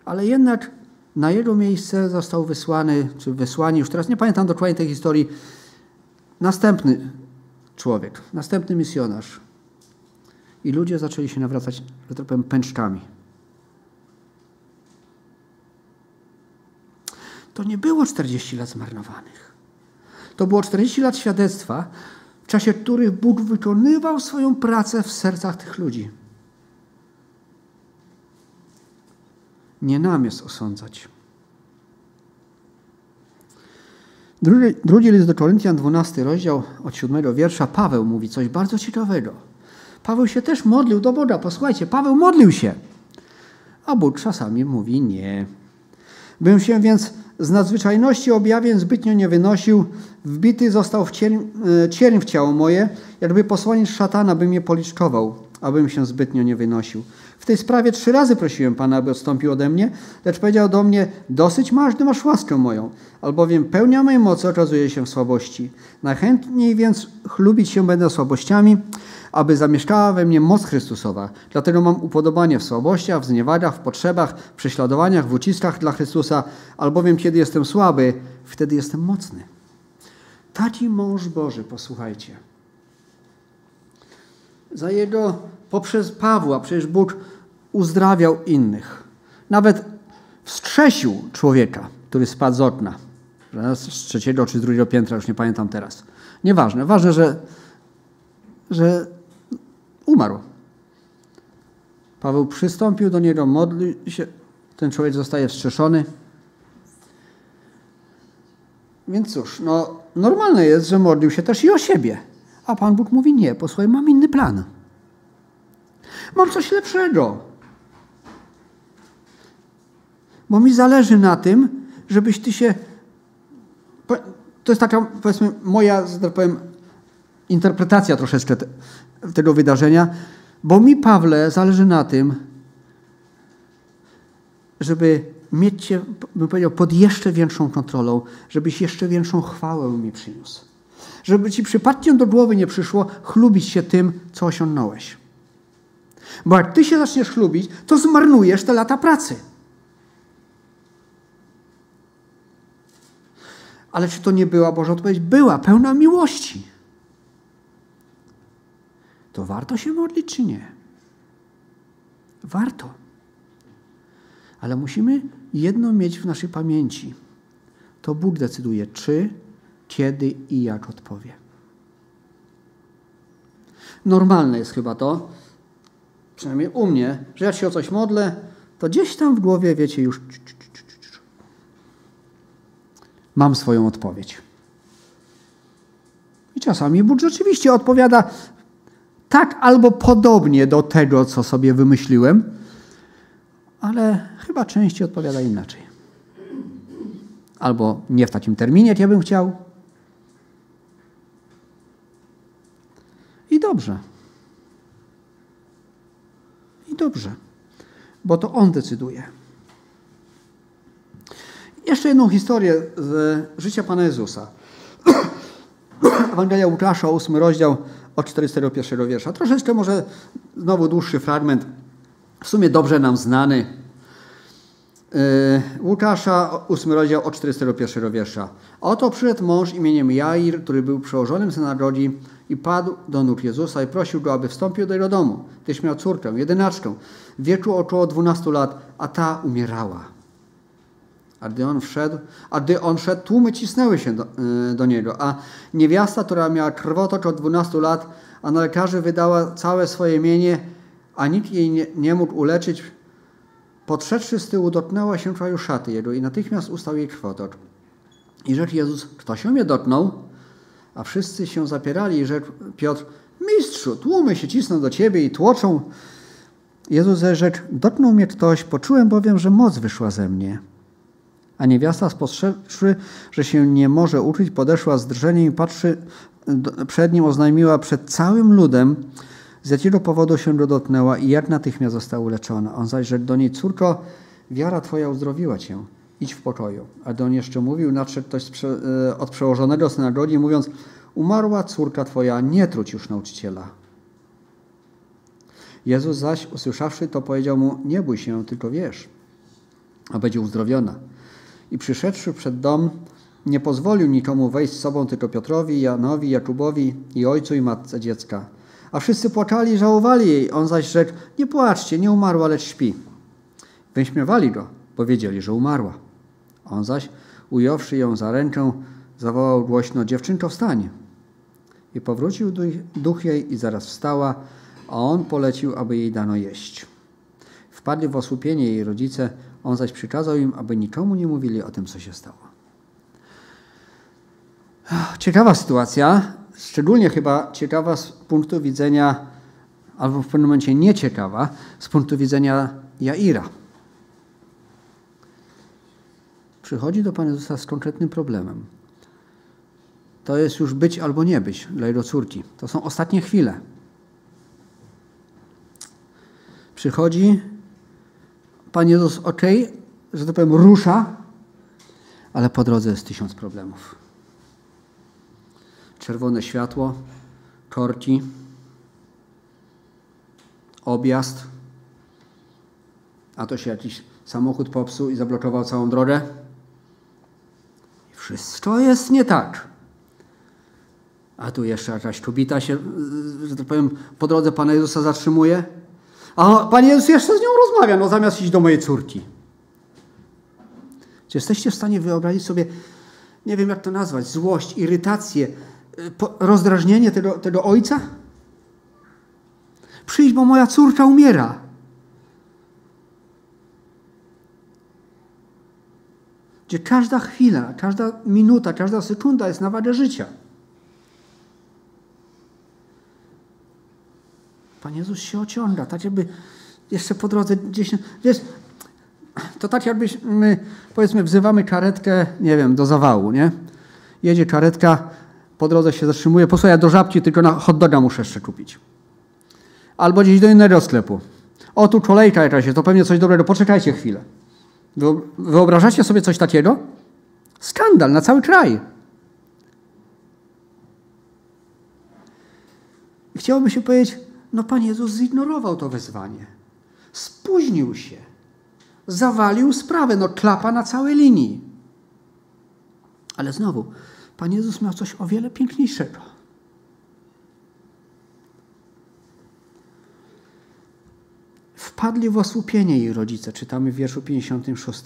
Ale jednak na jego miejsce został wysłany, czy wysłani, już teraz nie pamiętam dokładnie tej historii, następny człowiek, następny misjonarz. I ludzie zaczęli się nawracać, że tak powiem, pęczkami. To nie było 40 lat zmarnowanych. To było 40 lat świadectwa, czasie których Bóg wykonywał swoją pracę w sercach tych ludzi. Nie nam jest osądzać. Drugi, drugi list do Koryntian, 12 rozdział od 7 wiersza, Paweł mówi coś bardzo ciekawego. Paweł się też modlił do Boga. Posłuchajcie, Paweł modlił się. A Bóg czasami mówi nie. Bym się więc z nadzwyczajności objawień zbytnio nie wynosił, wbity został w cierń, e, cierń w ciało moje, jakby posłaniec szatana by mnie policzkował, abym się zbytnio nie wynosił. W tej sprawie trzy razy prosiłem Pana, aby odstąpił ode mnie, lecz powiedział do mnie, dosyć masz, gdy masz łaskę moją, albowiem pełnia mojej mocy okazuje się w słabości. Najchętniej więc chlubić się będę słabościami, aby zamieszkała we mnie moc Chrystusowa. Dlatego mam upodobanie w słabościach, w zniewadach, w potrzebach, w prześladowaniach, w uciskach dla Chrystusa, albowiem kiedy jestem słaby, wtedy jestem mocny. Taki mąż Boży, posłuchajcie. Za jego, poprzez Pawła, przecież Bóg uzdrawiał innych. Nawet wstrzesił człowieka, który spadł z okna. Z trzeciego czy z drugiego piętra, już nie pamiętam teraz. Nieważne. Ważne, że, że umarł. Paweł przystąpił do niego, modlił się, ten człowiek zostaje wstrzeszony. Więc cóż, no, normalne jest, że modlił się też i o siebie. A Pan Bóg mówi: Nie, posłuchaj, mam inny plan. Mam coś lepszego. Bo mi zależy na tym, żebyś ty się. To jest taka, powiedzmy, moja, że tak powiem, interpretacja troszeczkę tego wydarzenia, bo mi, Pawle, zależy na tym, żeby mieć Cię, bym powiedział, pod jeszcze większą kontrolą, żebyś jeszcze większą chwałę mi przyniósł. Żeby Ci przypadkiem do głowy nie przyszło chlubić się tym, co osiągnąłeś. Bo jak Ty się zaczniesz chlubić, to zmarnujesz te lata pracy. Ale czy to nie była Boża odpowiedź? Była, pełna miłości to warto się modlić, czy nie? Warto. Ale musimy jedno mieć w naszej pamięci. To Bóg decyduje, czy, kiedy i jak odpowie. Normalne jest chyba to, przynajmniej u mnie, że jak się o coś modlę, to gdzieś tam w głowie, wiecie, już mam swoją odpowiedź. I czasami Bóg rzeczywiście odpowiada tak albo podobnie do tego, co sobie wymyśliłem, ale chyba częściej odpowiada inaczej. Albo nie w takim terminie, jak ja bym chciał. I dobrze. I dobrze, bo to On decyduje. Jeszcze jedną historię z życia Pana Jezusa. [CLEARS THROAT] Ewangelia Łukasza, ósmy rozdział, od 41 wiersza. Troszeczkę może znowu dłuższy fragment, w sumie dobrze nam znany. Yy, Łukasza, 8 rozdział od 41 wiersza. Oto przyszedł mąż imieniem Jair, który był przełożonym synagogi i padł do nóg Jezusa i prosił go, aby wstąpił do jego domu, gdyż miał córkę, jedynaczkę, w wieku około 12 lat, a ta umierała. A gdy on wszedł, a gdy on szedł, tłumy cisnęły się do, yy, do niego, a niewiasta, która miała krwotok od 12 lat, a na lekarzy wydała całe swoje mienie, a nikt jej nie, nie mógł uleczyć, podszedłszy z tyłu, dotknęła się kraju szaty jego i natychmiast ustał jej krwotok. I rzekł Jezus, kto się mnie dotknął? A wszyscy się zapierali i rzekł Piotr, mistrzu, tłumy się cisną do ciebie i tłoczą. Jezus rzekł, dotknął mnie ktoś, poczułem bowiem, że moc wyszła ze mnie. A niewiasta spostrzegłszy, że się nie może uczyć, podeszła z drżeniem i patrzy przed nim, oznajmiła przed całym ludem, z jakiego powodu się go dotknęła i jak natychmiast została uleczona. On zaś rzekł do niej, córko, wiara twoja uzdrowiła cię, idź w pokoju. A do niej jeszcze mówił, nadszedł ktoś e, od przełożonego synagogi, mówiąc, umarła córka twoja, nie truć już nauczyciela. Jezus zaś, usłyszawszy to, powiedział mu, nie bój się, tylko wiesz, a będzie uzdrowiona. I przyszedłszy przed dom, nie pozwolił nikomu wejść z sobą, tylko Piotrowi, Janowi, Jakubowi i ojcu i matce dziecka. A wszyscy płaczali i żałowali jej. On zaś rzekł, nie płaczcie, nie umarła, lecz śpi. Wyśmiewali go, bo wiedzieli, że umarła. On zaś, ująwszy ją za rękę, zawołał głośno, dziewczynko wstań. I powrócił duch jej i zaraz wstała, a on polecił, aby jej dano jeść. Wpadli w osłupienie jej rodzice, on zaś przykazał im, aby nikomu nie mówili o tym, co się stało. Ciekawa sytuacja, szczególnie chyba ciekawa z punktu widzenia, albo w pewnym momencie nieciekawa, z punktu widzenia Jaira. Przychodzi do Pana Jezusa z konkretnym problemem. To jest już być albo nie być dla jego córki. To są ostatnie chwile. Przychodzi, Pan Jezus, ok, że tak powiem, rusza, ale po drodze jest tysiąc problemów. Czerwone światło, korki, objazd, a to się jakiś samochód popsuł i zablokował całą drogę. Wszystko jest nie tak. A tu jeszcze jakaś kobieta się, że tak powiem, po drodze Pana Jezusa zatrzymuje. A Pan Jezus jeszcze z nią rozmawia, no zamiast iść do mojej córki. Czy jesteście w stanie wyobrazić sobie, nie wiem jak to nazwać, złość, irytację, rozdrażnienie tego, tego ojca? Przyjdź, bo moja córka umiera. Gdzie każda chwila, każda minuta, każda sekunda jest na wagę życia. Pan Jezus się ociąga, tak jakby jeszcze po drodze gdzieś... Wiesz, to tak jakbyśmy, powiedzmy, wzywamy karetkę, nie wiem, do zawału, nie? Jedzie karetka, po drodze się zatrzymuje, posłuchaj, ja do żabki tylko na hot doga muszę jeszcze kupić. Albo gdzieś do innego sklepu. O, tu kolejka jakaś to pewnie coś dobrego, poczekajcie chwilę. Wyobrażacie sobie coś takiego? Skandal na cały kraj. Chciałoby się powiedzieć, no Pan Jezus zignorował to wezwanie. Spóźnił się. Zawalił sprawę, no klapa na całej linii. Ale znowu, Pan Jezus miał coś o wiele piękniejszego. Wpadli w osłupienie jej rodzice, czytamy w wierszu 56.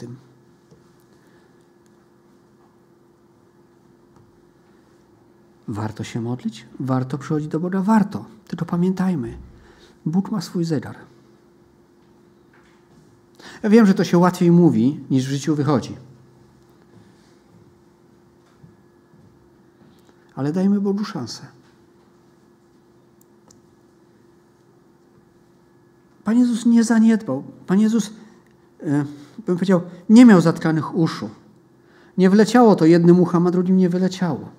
Warto się modlić, warto przychodzić do Boga, warto. Tylko pamiętajmy, Bóg ma swój zegar. Ja wiem, że to się łatwiej mówi, niż w życiu wychodzi. Ale dajmy Bogu szansę. Pan Jezus nie zaniedbał. Pan Jezus, e, bym powiedział, nie miał zatkanych uszu. Nie wleciało to jednym uchem, a drugim nie wyleciało.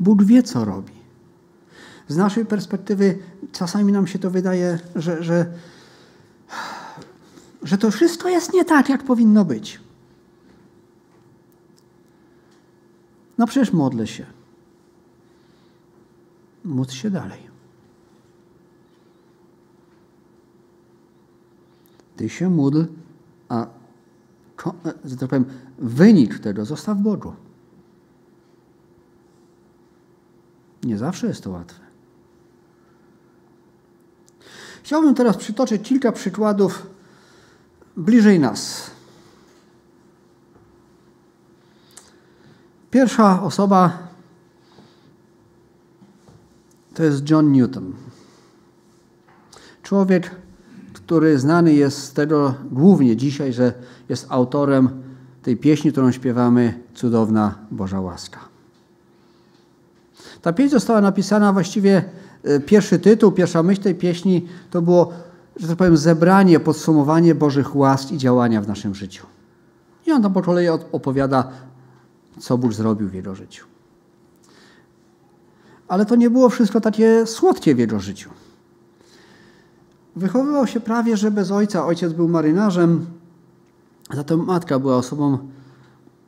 Bóg wie, co robi. Z naszej perspektywy czasami nam się to wydaje, że, że, że to wszystko jest nie tak, jak powinno być. No przecież modlę się. Módl się dalej. Ty się módl, a że tak powiem, wynik tego zostaw Bogu. Nie zawsze jest to łatwe. Chciałbym teraz przytoczyć kilka przykładów bliżej nas. Pierwsza osoba to jest John Newton. Człowiek, który znany jest z tego głównie dzisiaj, że jest autorem tej pieśni, którą śpiewamy, Cudowna Boża Łaska. Ta pieśń została napisana właściwie, e, pierwszy tytuł, pierwsza myśl tej pieśni to było, że tak powiem, zebranie, podsumowanie Bożych łask i działania w naszym życiu. I on tam po kolei opowiada, co Bóg zrobił w jego życiu. Ale to nie było wszystko takie słodkie w jego życiu. Wychowywał się prawie, że bez ojca. Ojciec był marynarzem, zatem matka była osobą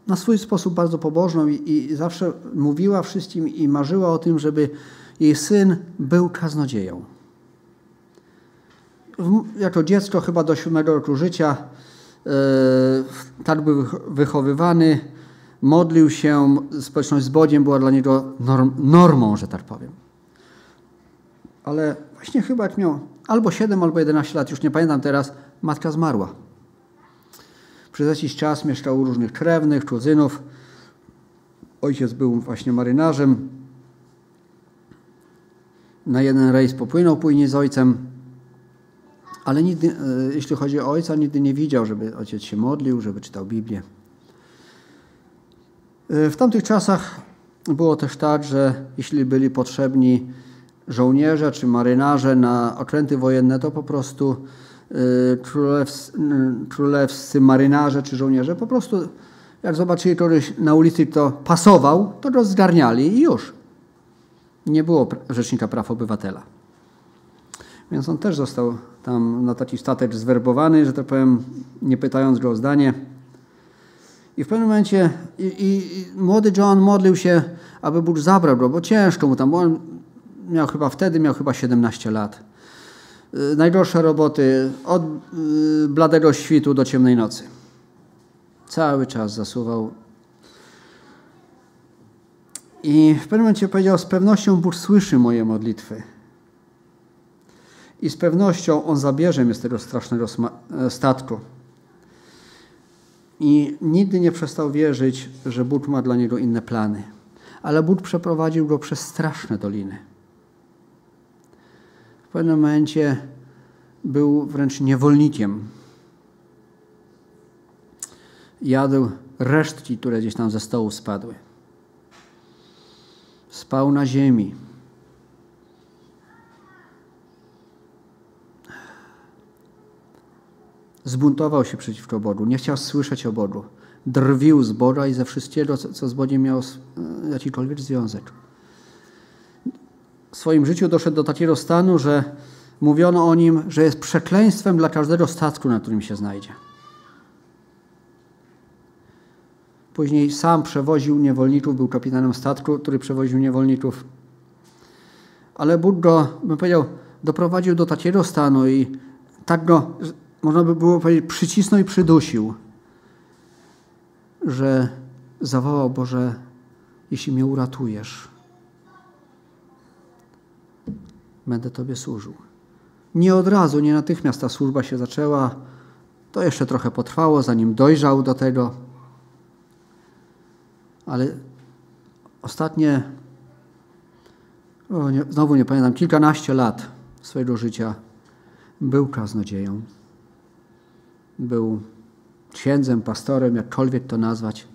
na swój sposób bardzo pobożną i, i zawsze mówiła wszystkim i marzyła o tym, żeby jej syn był kaznodzieją. Jako dziecko, chyba do siódmego roku życia, e, tak był wychowywany, modlił się, społeczność z Bodziem była dla niego norm, normą, że tak powiem. Ale właśnie chyba jak miał albo 7, albo 11 lat, już nie pamiętam teraz, matka zmarła. Przez jakiś czas mieszkał u różnych krewnych, kuzynów. Ojciec był właśnie marynarzem. Na jeden rejs popłynął później z ojcem, ale nigdy, e, jeśli chodzi o ojca, nigdy nie widział, żeby ojciec się modlił, żeby czytał Biblię. W tamtych czasach było też tak, że jeśli byli potrzebni żołnierze czy marynarze na okręty wojenne, to po prostu królewscy, królewscy marynarze czy żołnierze po prostu jak zobaczyli kogoś na ulicy, kto pasował, to go zgarniali i już. Nie było Rzecznika Praw Obywatela. Więc on też został tam na taki statek zwerbowany, że tak powiem, nie pytając go o zdanie. I w pewnym momencie i, i, i młody John modlił się, aby Bóg zabrał go, bo ciężko mu tam, bo on miał chyba wtedy, miał chyba 17 lat. Yy, najdroższe roboty od yy, bladego świtu do ciemnej nocy. Cały czas zasuwał. I w pewnym momencie powiedział, z pewnością Bóg słyszy moje modlitwy. I z pewnością On zabierze mnie z tego strasznego e, statku. I nigdy nie przestał wierzyć, że Bóg ma dla niego inne plany. Ale Bóg przeprowadził go przez straszne doliny. Pewnym momencie był wręcz niewolnikiem jadł resztki, które gdzieś tam ze stołu spadły. Spał na ziemi. Zbuntował się przeciwko Bogu, nie chciał słyszeć o Bogu. Drwił z Boga i ze wszystkiego, co z Bogiem miało e, jakikolwiek związek. W swoim życiu doszedł do takiego stanu, że mówiono o nim, że jest przekleństwem dla każdego statku, na którym się znajdzie. Później sam przewoził niewolników, był kapitanem statku, który przewoził niewolników. Ale Bóg go, bym powiedział, doprowadził do takiego stanu i tak go, można by było powiedzieć, przycisnął i przydusił, że zawołał Boże, jeśli mnie uratujesz, będę Tobie służył. Nie od razu, nie natychmiast ta służba się zaczęła. To jeszcze trochę potrwało, zanim dojrzał do tego ale ostatnie, nie, znowu nie pamiętam, kilkanaście lat swojego życia był kaznodzieją. Był księdzem, pastorem, jakkolwiek to nazwać.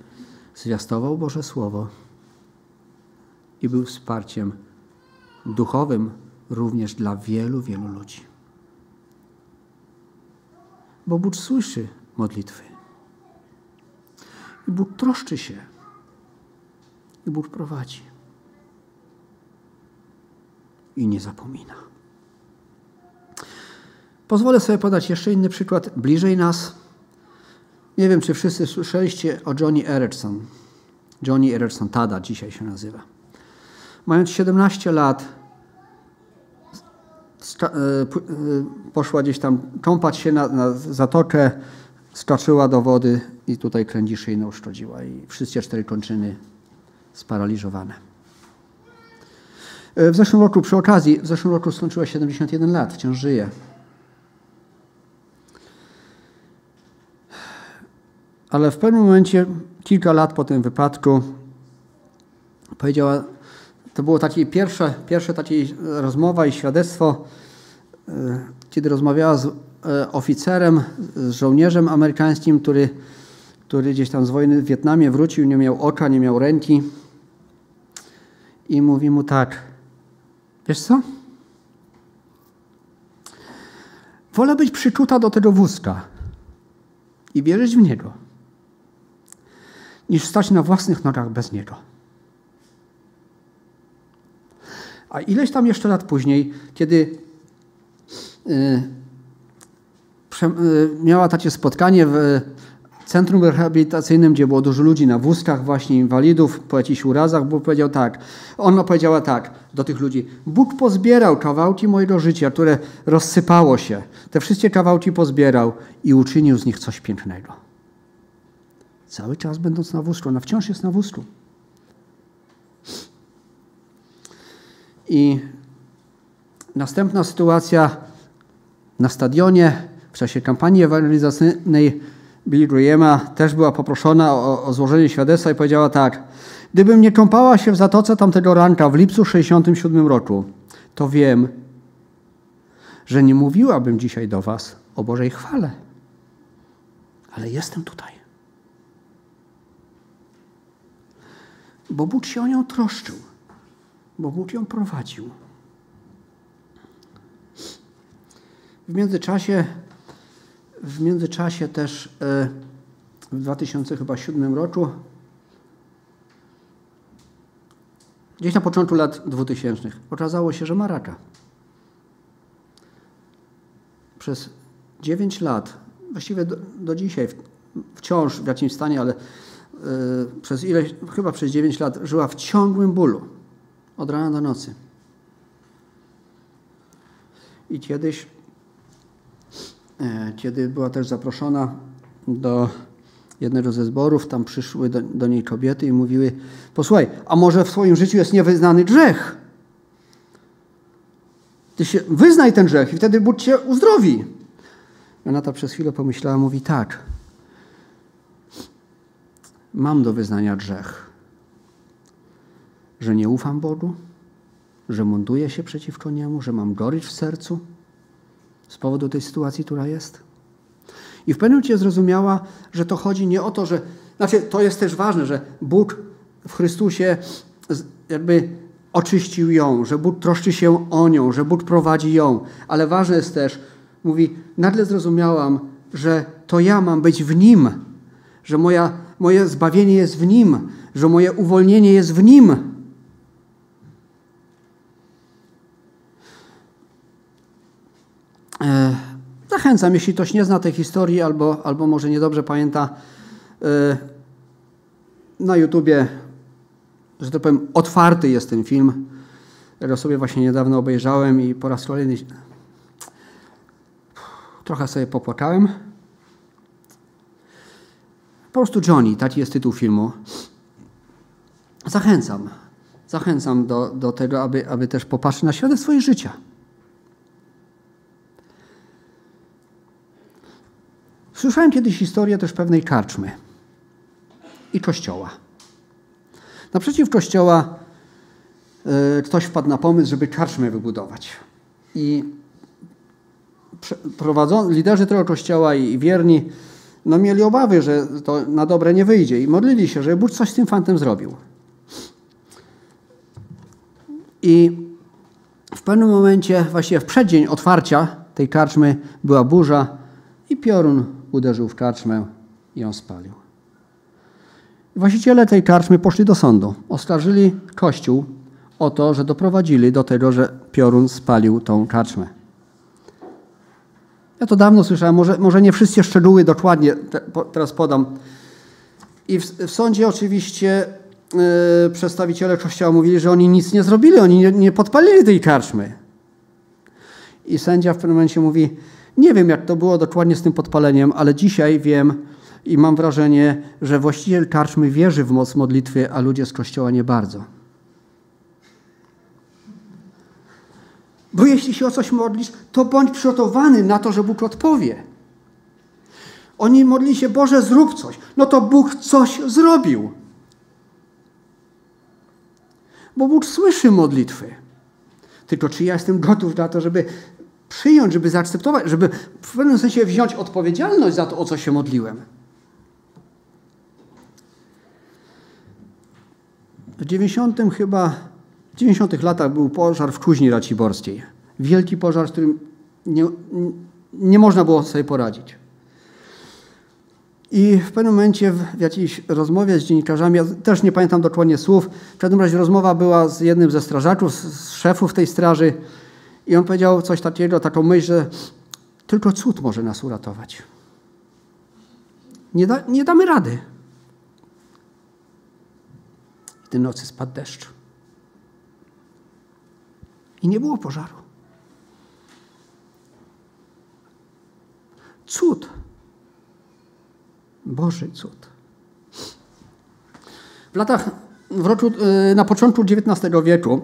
Zwiastował Boże Słowo i był wsparciem duchowym również dla wielu, wielu ludzi. Bo Bóg słyszy modlitwy. I Bóg troszczy się i Bóg prowadzi. I nie zapomina. Pozwolę sobie podać jeszcze inny przykład bliżej nas. Nie wiem, czy wszyscy słyszeliście o Johnny Erickson. Johnny Erickson, Tada dzisiaj się nazywa. Mając 17 lat, poszła gdzieś tam kąpać się na, na zatokę, skoczyła do wody i tutaj kręgi szyjną uszkodziła i wszystkie cztery kończyny sparaliżowane. E, w zeszłym roku, przy okazji, w zeszłym roku skończyła 71 lat, wciąż żyje. Ale w pewnym momencie, kilka lat po tym wypadku, powiedziała, to było takie pierwsze, pierwsze takie rozmowa i świadectwo, e, kiedy rozmawiała z e, oficerem, z żołnierzem amerykańskim, który, który gdzieś tam z wojny w Wietnamie wrócił, nie miał oka, nie miał ręki i mówi mu tak: Wiesz co? Wolę być przyczuta do tego wózka i wierzyć w niego, niż stać na własnych nogach bez niego. A ileś tam jeszcze lat później, kiedy yy, yy, miała takie spotkanie w centrum rehabilitacyjnym, gdzie było dużo ludzi na wózkach, właśnie inwalidów, po jakichś urazach, Bóg powiedział tak. Ona powiedziała tak do tych ludzi. Bóg pozbierał kawałki mojego życia, które rozsypało się. Te wszystkie kawałki pozbierał i uczynił z nich coś pięknego. Cały czas będąc na wózku. Ona wciąż jest na wózku. I następna sytuacja na stadionie w czasie kampanii ewangelizacyjnej Billy Grahama też była poproszona o, o złożenie świadectwa i powiedziała tak. Gdybym nie kąpała się w zatoce tamtego ranka w lipcu 67 roku, to wiem, że nie mówiłabym dzisiaj do was o Bożej chwale. Ale jestem tutaj. bo Bóg się o nią troszczył, bo Bóg ją prowadził. W międzyczasie, w międzyczasie też e, w 2007 roku, gdzieś na początku lat 2000, okazało się, że ma raka. Przez 9 lat, właściwie do, do dzisiaj, wciąż w jakimś stanie, ale yy, przez ileś, chyba przez 9 lat żyła w ciągłym bólu od rana do nocy. I kiedyś, yy, kiedy była też zaproszona do jednego ze zborów, tam przyszły do, do niej kobiety i mówiły: Posłuchaj, a może w swoim życiu jest niewyznany grzech? Ty się wyznaj ten grzech i wtedy Bóg cię uzdrowi. Renata przez chwilę pomyślała, mówi tak. Mam do wyznania grzech, że nie ufam Bogu, że munduję się przeciwko Niemu, że mam gorycz w sercu z powodu tej sytuacji, która jest. I w pewnym momencie zrozumiała, że to chodzi nie o to, że. Znaczy, to jest też ważne, że Bóg w Chrystusie jakby oczyścił ją, że Bóg troszczy się o nią, że Bóg prowadzi ją. Ale ważne jest też, mówi, nagle zrozumiałam, że to ja mam być w Nim, że moja, moje zbawienie jest w Nim, że moje uwolnienie jest w Nim. Zachęcam, jeśli ktoś nie zna tej historii albo, albo może niedobrze pamięta, e, na YouTubie, że tak powiem, otwarty jest ten film. Ja sobie właśnie niedawno obejrzałem i po raz kolejny Trochę sobie popłakałem. Po prostu Johnny, taki jest tytuł filmu. Zachęcam. Zachęcam do, do tego, aby, aby też popatrzeć na świat swojego życia. Słyszałem kiedyś historię też pewnej karczmy i kościoła. Naprzeciw kościoła y, ktoś wpadł na pomysł, żeby karczmę wybudować. I prowadzą, liderzy tego kościoła i wierni no mieli obawy, że to na dobre nie wyjdzie i modlili się, żeby Bóg coś z tym fantem zrobił. I w pewnym momencie, właściwie w przeddzień otwarcia tej karczmy była burza i piorun uderzył w karczmę i ją spalił. Właściciele tej karczmy poszli do sądu. Oskarżyli Kościół o to, że doprowadzili do tego, że piorun spalił tą karczmę. Ja to dawno słyszałem, może, może nie wszystkie szczegóły dokładnie te, po, teraz podam. I w, w sądzie oczywiście yy, przedstawiciele Kościoła mówili, że oni nic nie zrobili, oni nie, nie podpalili tej karczmy. I sędzia w pewnym momencie mówi, nie wiem jak to było dokładnie z tym podpaleniem, ale dzisiaj wiem i mam wrażenie, że właściciel karczmy wierzy w moc modlitwy, a ludzie z Kościoła nie bardzo. Bo jeśli się o coś modlisz, to bądź przygotowany na to, że Bóg odpowie. Oni modli się, Boże, zrób coś. No to Bóg coś zrobił. Bo Bóg słyszy modlitwy. Tylko czy ja jestem gotów na to, żeby przyjąć, żeby zaakceptować, żeby w pewnym sensie wziąć odpowiedzialność za to, o co się modliłem. W 90 chyba w 90. latach był pożar w Kuźni Raciborskiej. Wielki pożar, z którym nie, nie można było sobie poradzić. I w pewnym momencie w jakiejś rozmowie z dziennikarzami, ja też nie pamiętam dokładnie słów, w każdym razie rozmowa była z jednym ze strażaków, z szefów tej straży i on powiedział coś takiego, taką myśl, że tylko cud może nas uratować. Nie, da, nie damy rady. I tej nocy spadł deszcz i nie było pożaru. Cud. Boży cud. W latach, w roku, e, na początku XIX wieku,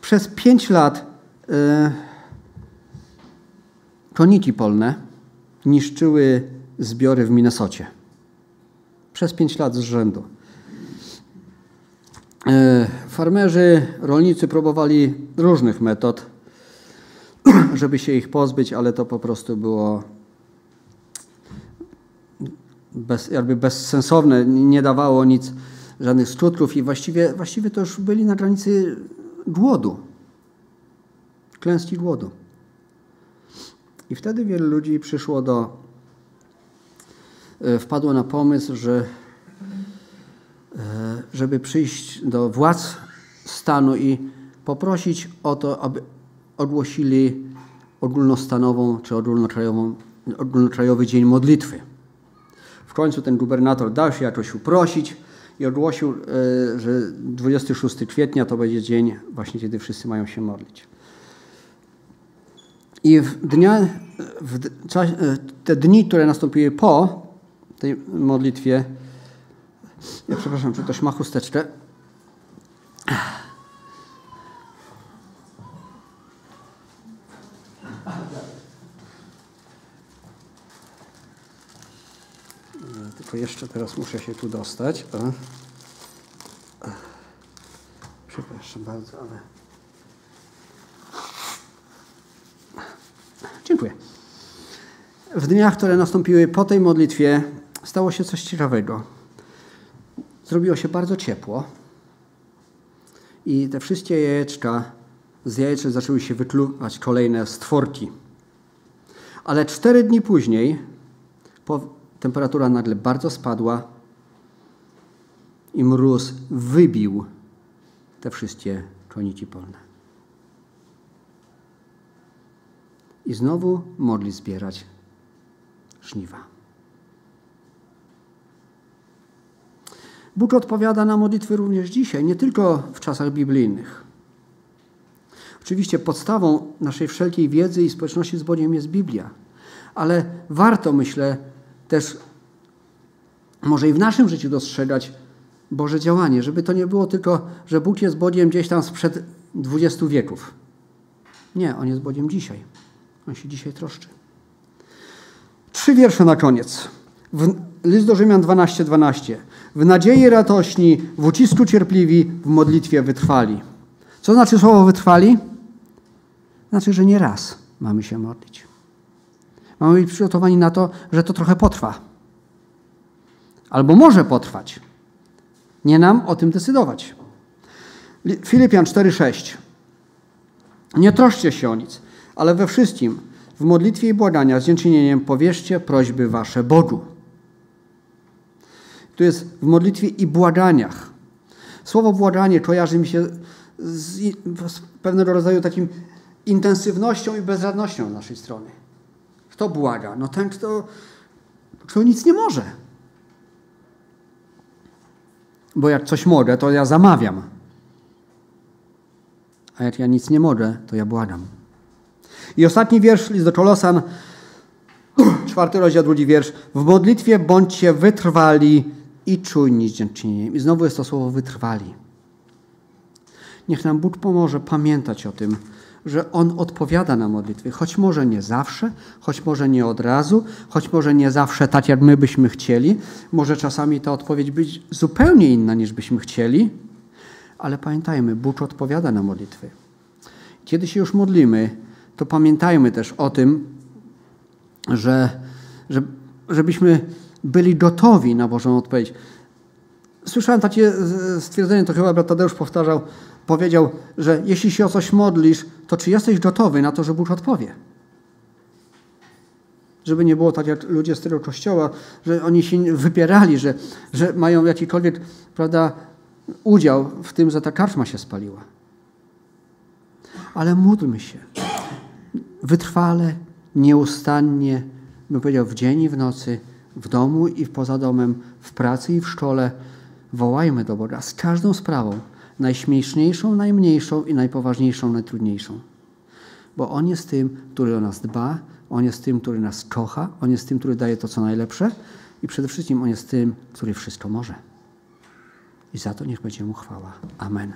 przez pięć lat e, koniki polne niszczyły zbiory w Minnesocie. Przez pięć lat z rzędu. E, farmerzy, rolnicy próbowali różnych metod, [CLEARS THROAT] żeby się ich pozbyć, ale to po prostu było bez, jakby bezsensowne, nie dawało nic żadnych skutrów i właściwie, właściwie to już byli na granicy głodu, klęski głodu. I wtedy wielu ludzi przyszło do, e, wpadło na pomysł, że e, żeby przyjść do władz stanu i poprosić o to, aby ogłosili ogólnostanową czy ogólnokrajową, ogólnokrajowy dzień modlitwy. W końcu ten gubernator dał się jakoś uprosić i ogłosił, e, że 26 kwietnia to będzie dzień właśnie, kiedy wszyscy mają się modlić. I w dnia, w te dni, które nastąpiły po tej modlitwie, ja przepraszam, czy ktoś ma chusteczkę? Tylko jeszcze teraz muszę się tu dostać. Przepraszam bardzo, ale. W dniach, które nastąpiły po tej modlitwie, stało się coś ciekawego. Zrobiło się bardzo ciepło i te wszystkie jajeczka z jajeczek zaczęły się wykluwać kolejne stworki. Ale cztery dni później temperatura nagle bardzo spadła i mróz wybił te wszystkie koniki polne. I znowu modli zbierać żniwa. Bóg odpowiada na modlitwy również dzisiaj, nie tylko w czasach biblijnych. Oczywiście podstawą naszej wszelkiej wiedzy i społeczności z Bogiem jest Biblia, ale warto, myślę, też może i w naszym życiu dostrzegać Boże działanie, żeby to nie było tylko, że Bóg jest Bogiem gdzieś tam sprzed 20 wieków. Nie, On jest Bogiem dzisiaj. On się dzisiaj troszczy. Trzy wiersze na koniec. W, list do Rzymian 12:12. 12. W nadziei radośni, w ucisku cierpliwi, w modlitwie wytrwali. Co znaczy słowo wytrwali? Znaczy, że nie raz mamy się modlić. Mamy być przygotowani na to, że to trochę potrwa. Albo może potrwać. Nie nam o tym decydować. Filipian 4:6. Nie troszcie się o nic ale we wszystkim, w modlitwie i błagania z dziękczynieniem powierzcie prośby wasze Bogu. Tu jest w modlitwie i błaganiach. Słowo błaganie kojarzy mi się z, z pewnego rodzaju takim intensywnością i bezradnością z naszej strony. Kto błaga? No ten, kto, kto nic nie może. Bo jak coś mogę, to ja zamawiam. A jak ja nic nie mogę, to ja błagam. I ostatni wiersz, list do Kolosan, [CLEARS THROAT] czwarty rozdział, drugi wiersz. W modlitwie bądźcie wytrwali i czujni z dziękczynieniem. I znowu jest to słowo wytrwali. Niech nam Bóg pomoże pamiętać o tym, że On odpowiada na modlitwy, choć może nie zawsze, choć może nie od razu, choć może nie zawsze tak, jak my byśmy chcieli. Może czasami ta odpowiedź być zupełnie inna, niż byśmy chcieli, ale pamiętajmy, Bóg odpowiada na modlitwy. Kiedy się już modlimy, to pamiętajmy też o tym, że, że, żebyśmy byli gotowi na Bożą odpowiedź. Słyszałem takie stwierdzenie, to chyba brat Tadeusz powtarzał, powiedział, że jeśli się o coś modlisz, to czy jesteś gotowy na to, że Bóg odpowie? Żeby nie było tak jak ludzie z tego kościoła, że oni się wypierali, że, że mają jakikolwiek prawda, udział w tym, że ta karczma się spaliła. Ale módlmy się wytrwale, nieustannie, bym powiedział, w dzień i w nocy, w domu i poza domem, w pracy i w szkole, wołajmy do Boga z każdą sprawą, najśmieszniejszą, najmniejszą i najpoważniejszą, najtrudniejszą. Bo On jest tym, który o nas dba, On jest tym, który nas kocha, On jest tym, który daje to, co najlepsze i przede wszystkim On jest tym, który wszystko może. I za to niech będzie Mu chwała. Amen.